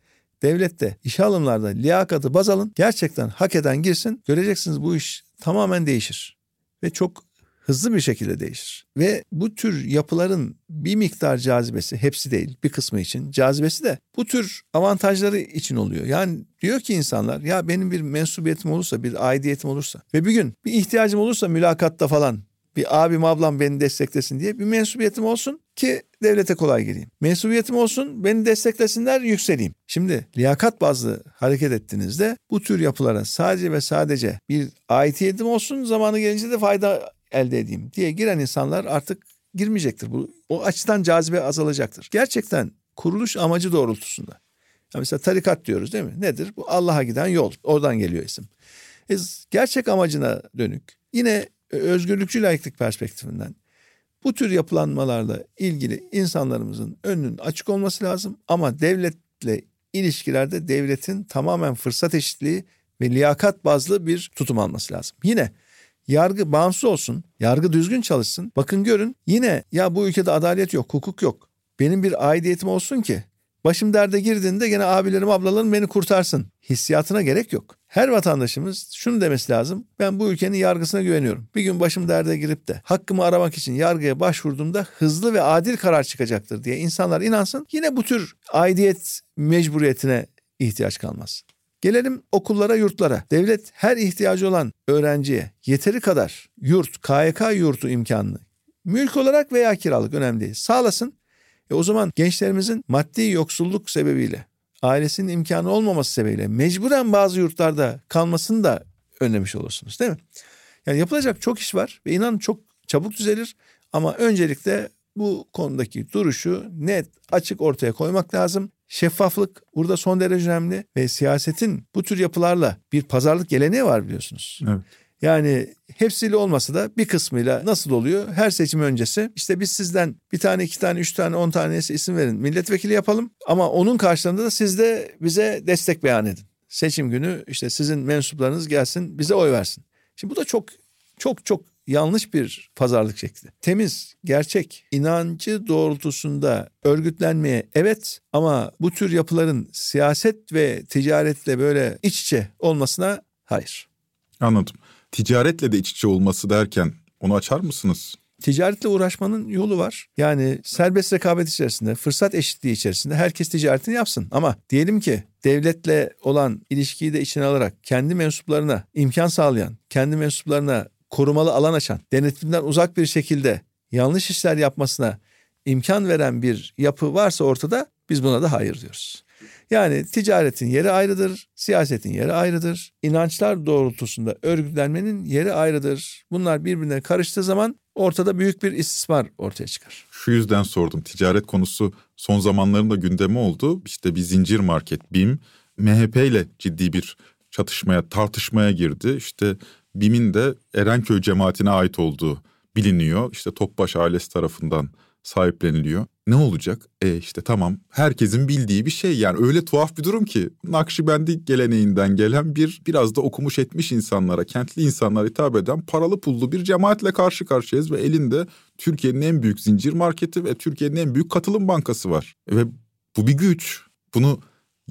devlette işe alımlarda liyakatı baz alın. Gerçekten hak eden girsin. Göreceksiniz bu iş tamamen değişir. Ve çok hızlı bir şekilde değişir. Ve bu tür yapıların bir miktar cazibesi, hepsi değil bir kısmı için cazibesi de bu tür avantajları için oluyor. Yani diyor ki insanlar ya benim bir mensubiyetim olursa, bir aidiyetim olursa ve bir gün bir ihtiyacım olursa mülakatta falan bir abim ablam beni desteklesin diye bir mensubiyetim olsun ki devlete kolay gireyim. Mensubiyetim olsun beni desteklesinler yükseleyim. Şimdi liyakat bazlı hareket ettiğinizde bu tür yapılara sadece ve sadece bir aitiyetim olsun zamanı gelince de fayda elde edeyim diye giren insanlar artık girmeyecektir. Bu o açıdan cazibe azalacaktır. Gerçekten kuruluş amacı doğrultusunda. Ya mesela tarikat diyoruz değil mi? Nedir? Bu Allah'a giden yol. Oradan geliyor isim. E, gerçek amacına dönük. Yine özgürlükçü laiklik perspektifinden bu tür yapılanmalarla ilgili insanlarımızın önünün açık olması lazım ama devletle ilişkilerde devletin tamamen fırsat eşitliği ve liyakat bazlı bir tutum alması lazım. Yine yargı bağımsız olsun, yargı düzgün çalışsın. Bakın görün yine ya bu ülkede adalet yok, hukuk yok. Benim bir aidiyetim olsun ki başım derde girdiğinde gene abilerim ablalarım beni kurtarsın. Hissiyatına gerek yok. Her vatandaşımız şunu demesi lazım. Ben bu ülkenin yargısına güveniyorum. Bir gün başım derde girip de hakkımı aramak için yargıya başvurduğumda hızlı ve adil karar çıkacaktır diye insanlar inansın. Yine bu tür aidiyet mecburiyetine ihtiyaç kalmaz. Gelelim okullara, yurtlara. Devlet her ihtiyacı olan öğrenciye yeteri kadar yurt, KYK yurtu imkanını mülk olarak veya kiralık önemli değil sağlasın. E o zaman gençlerimizin maddi yoksulluk sebebiyle ailesinin imkanı olmaması sebebiyle mecburen bazı yurtlarda kalmasını da önlemiş olursunuz değil mi? Yani yapılacak çok iş var ve inan çok çabuk düzelir ama öncelikle bu konudaki duruşu net açık ortaya koymak lazım. Şeffaflık burada son derece önemli ve siyasetin bu tür yapılarla bir pazarlık geleneği var biliyorsunuz. Evet. Yani hepsiyle olmasa da bir kısmıyla nasıl oluyor? Her seçim öncesi işte biz sizden bir tane, iki tane, üç tane, on tane isim verin. Milletvekili yapalım ama onun karşılığında da siz de bize destek beyan edin. Seçim günü işte sizin mensuplarınız gelsin bize oy versin. Şimdi bu da çok çok çok yanlış bir pazarlık şekli. Temiz, gerçek, inancı doğrultusunda örgütlenmeye evet ama bu tür yapıların siyaset ve ticaretle böyle iç içe olmasına hayır. Anladım. Ticaretle de iç içe olması derken onu açar mısınız? Ticaretle uğraşmanın yolu var. Yani serbest rekabet içerisinde, fırsat eşitliği içerisinde herkes ticaretini yapsın. Ama diyelim ki devletle olan ilişkiyi de içine alarak kendi mensuplarına imkan sağlayan, kendi mensuplarına korumalı alan açan, denetimden uzak bir şekilde yanlış işler yapmasına imkan veren bir yapı varsa ortada biz buna da hayır diyoruz. Yani ticaretin yeri ayrıdır, siyasetin yeri ayrıdır. İnançlar doğrultusunda örgütlenmenin yeri ayrıdır. Bunlar birbirine karıştığı zaman ortada büyük bir istismar ortaya çıkar. Şu yüzden sordum. Ticaret konusu son zamanlarında gündemi oldu. İşte bir zincir market BİM MHP ile ciddi bir çatışmaya, tartışmaya girdi. İşte BİM'in de Erenköy cemaatine ait olduğu biliniyor. İşte Topbaş ailesi tarafından sahipleniliyor. Ne olacak? E işte tamam herkesin bildiği bir şey yani öyle tuhaf bir durum ki Nakşibendi geleneğinden gelen bir biraz da okumuş etmiş insanlara, kentli insanlara hitap eden paralı pullu bir cemaatle karşı karşıyayız ve elinde Türkiye'nin en büyük zincir marketi ve Türkiye'nin en büyük katılım bankası var. Ve bu bir güç. Bunu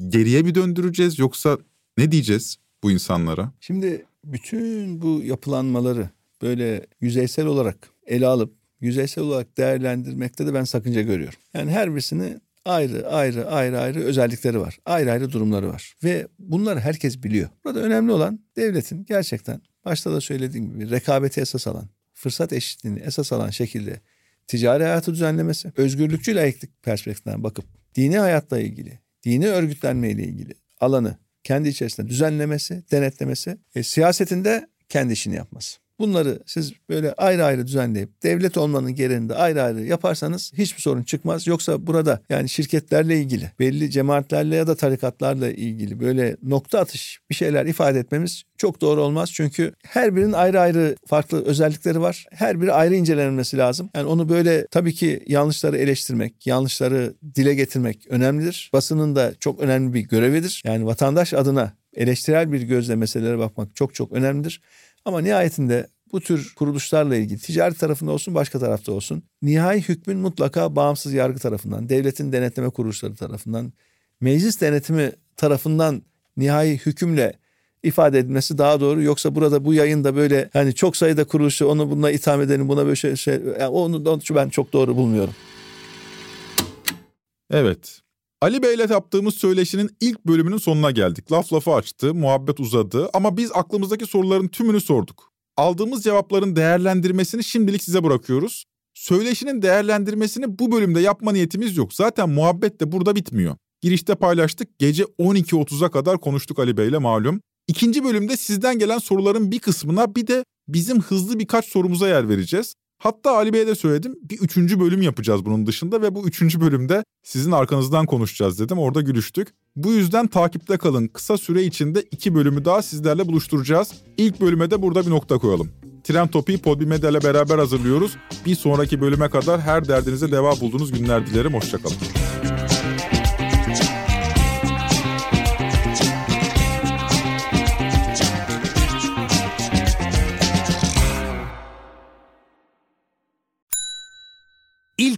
geriye mi döndüreceğiz yoksa ne diyeceğiz bu insanlara? Şimdi bütün bu yapılanmaları böyle yüzeysel olarak ele alıp yüzeysel olarak değerlendirmekte de ben sakınca görüyorum. Yani her birisini ayrı ayrı ayrı ayrı özellikleri var. Ayrı ayrı durumları var. Ve bunları herkes biliyor. Burada önemli olan devletin gerçekten başta da söylediğim gibi rekabeti esas alan, fırsat eşitliğini esas alan şekilde ticari hayatı düzenlemesi, özgürlükçü laiklik perspektifinden bakıp dini hayatla ilgili, dini örgütlenme ile ilgili alanı kendi içerisinde düzenlemesi, denetlemesi, e, siyasetinde kendi işini yapması. Bunları siz böyle ayrı ayrı düzenleyip devlet olmanın gereğinde ayrı ayrı yaparsanız hiçbir sorun çıkmaz. Yoksa burada yani şirketlerle ilgili, belli cemaatlerle ya da tarikatlarla ilgili böyle nokta atış bir şeyler ifade etmemiz çok doğru olmaz. Çünkü her birinin ayrı ayrı farklı özellikleri var. Her biri ayrı incelenmesi lazım. Yani onu böyle tabii ki yanlışları eleştirmek, yanlışları dile getirmek önemlidir. Basının da çok önemli bir görevidir. Yani vatandaş adına eleştirel bir gözle meselelere bakmak çok çok önemlidir. Ama nihayetinde bu tür kuruluşlarla ilgili ticari tarafında olsun başka tarafta olsun nihai hükmün mutlaka bağımsız yargı tarafından, devletin denetleme kuruluşları tarafından, meclis denetimi tarafından nihai hükümle ifade edilmesi daha doğru. Yoksa burada bu yayında böyle hani çok sayıda kuruluşu onu bununla itham edelim buna böyle şey, şey yani onu, onu ben çok doğru bulmuyorum. Evet. Ali Bey'le yaptığımız söyleşinin ilk bölümünün sonuna geldik. Laf lafı açtı, muhabbet uzadı ama biz aklımızdaki soruların tümünü sorduk. Aldığımız cevapların değerlendirmesini şimdilik size bırakıyoruz. Söyleşinin değerlendirmesini bu bölümde yapma niyetimiz yok. Zaten muhabbet de burada bitmiyor. Girişte paylaştık. Gece 12.30'a kadar konuştuk Ali Bey'le malum. İkinci bölümde sizden gelen soruların bir kısmına bir de bizim hızlı birkaç sorumuza yer vereceğiz. Hatta Ali Bey'e de söyledim bir üçüncü bölüm yapacağız bunun dışında ve bu üçüncü bölümde sizin arkanızdan konuşacağız dedim. Orada gülüştük. Bu yüzden takipte kalın. Kısa süre içinde iki bölümü daha sizlerle buluşturacağız. İlk bölüme de burada bir nokta koyalım. Tren Topi'yi Podbi ile beraber hazırlıyoruz. Bir sonraki bölüme kadar her derdinize deva bulduğunuz günler dilerim. Hoşçakalın.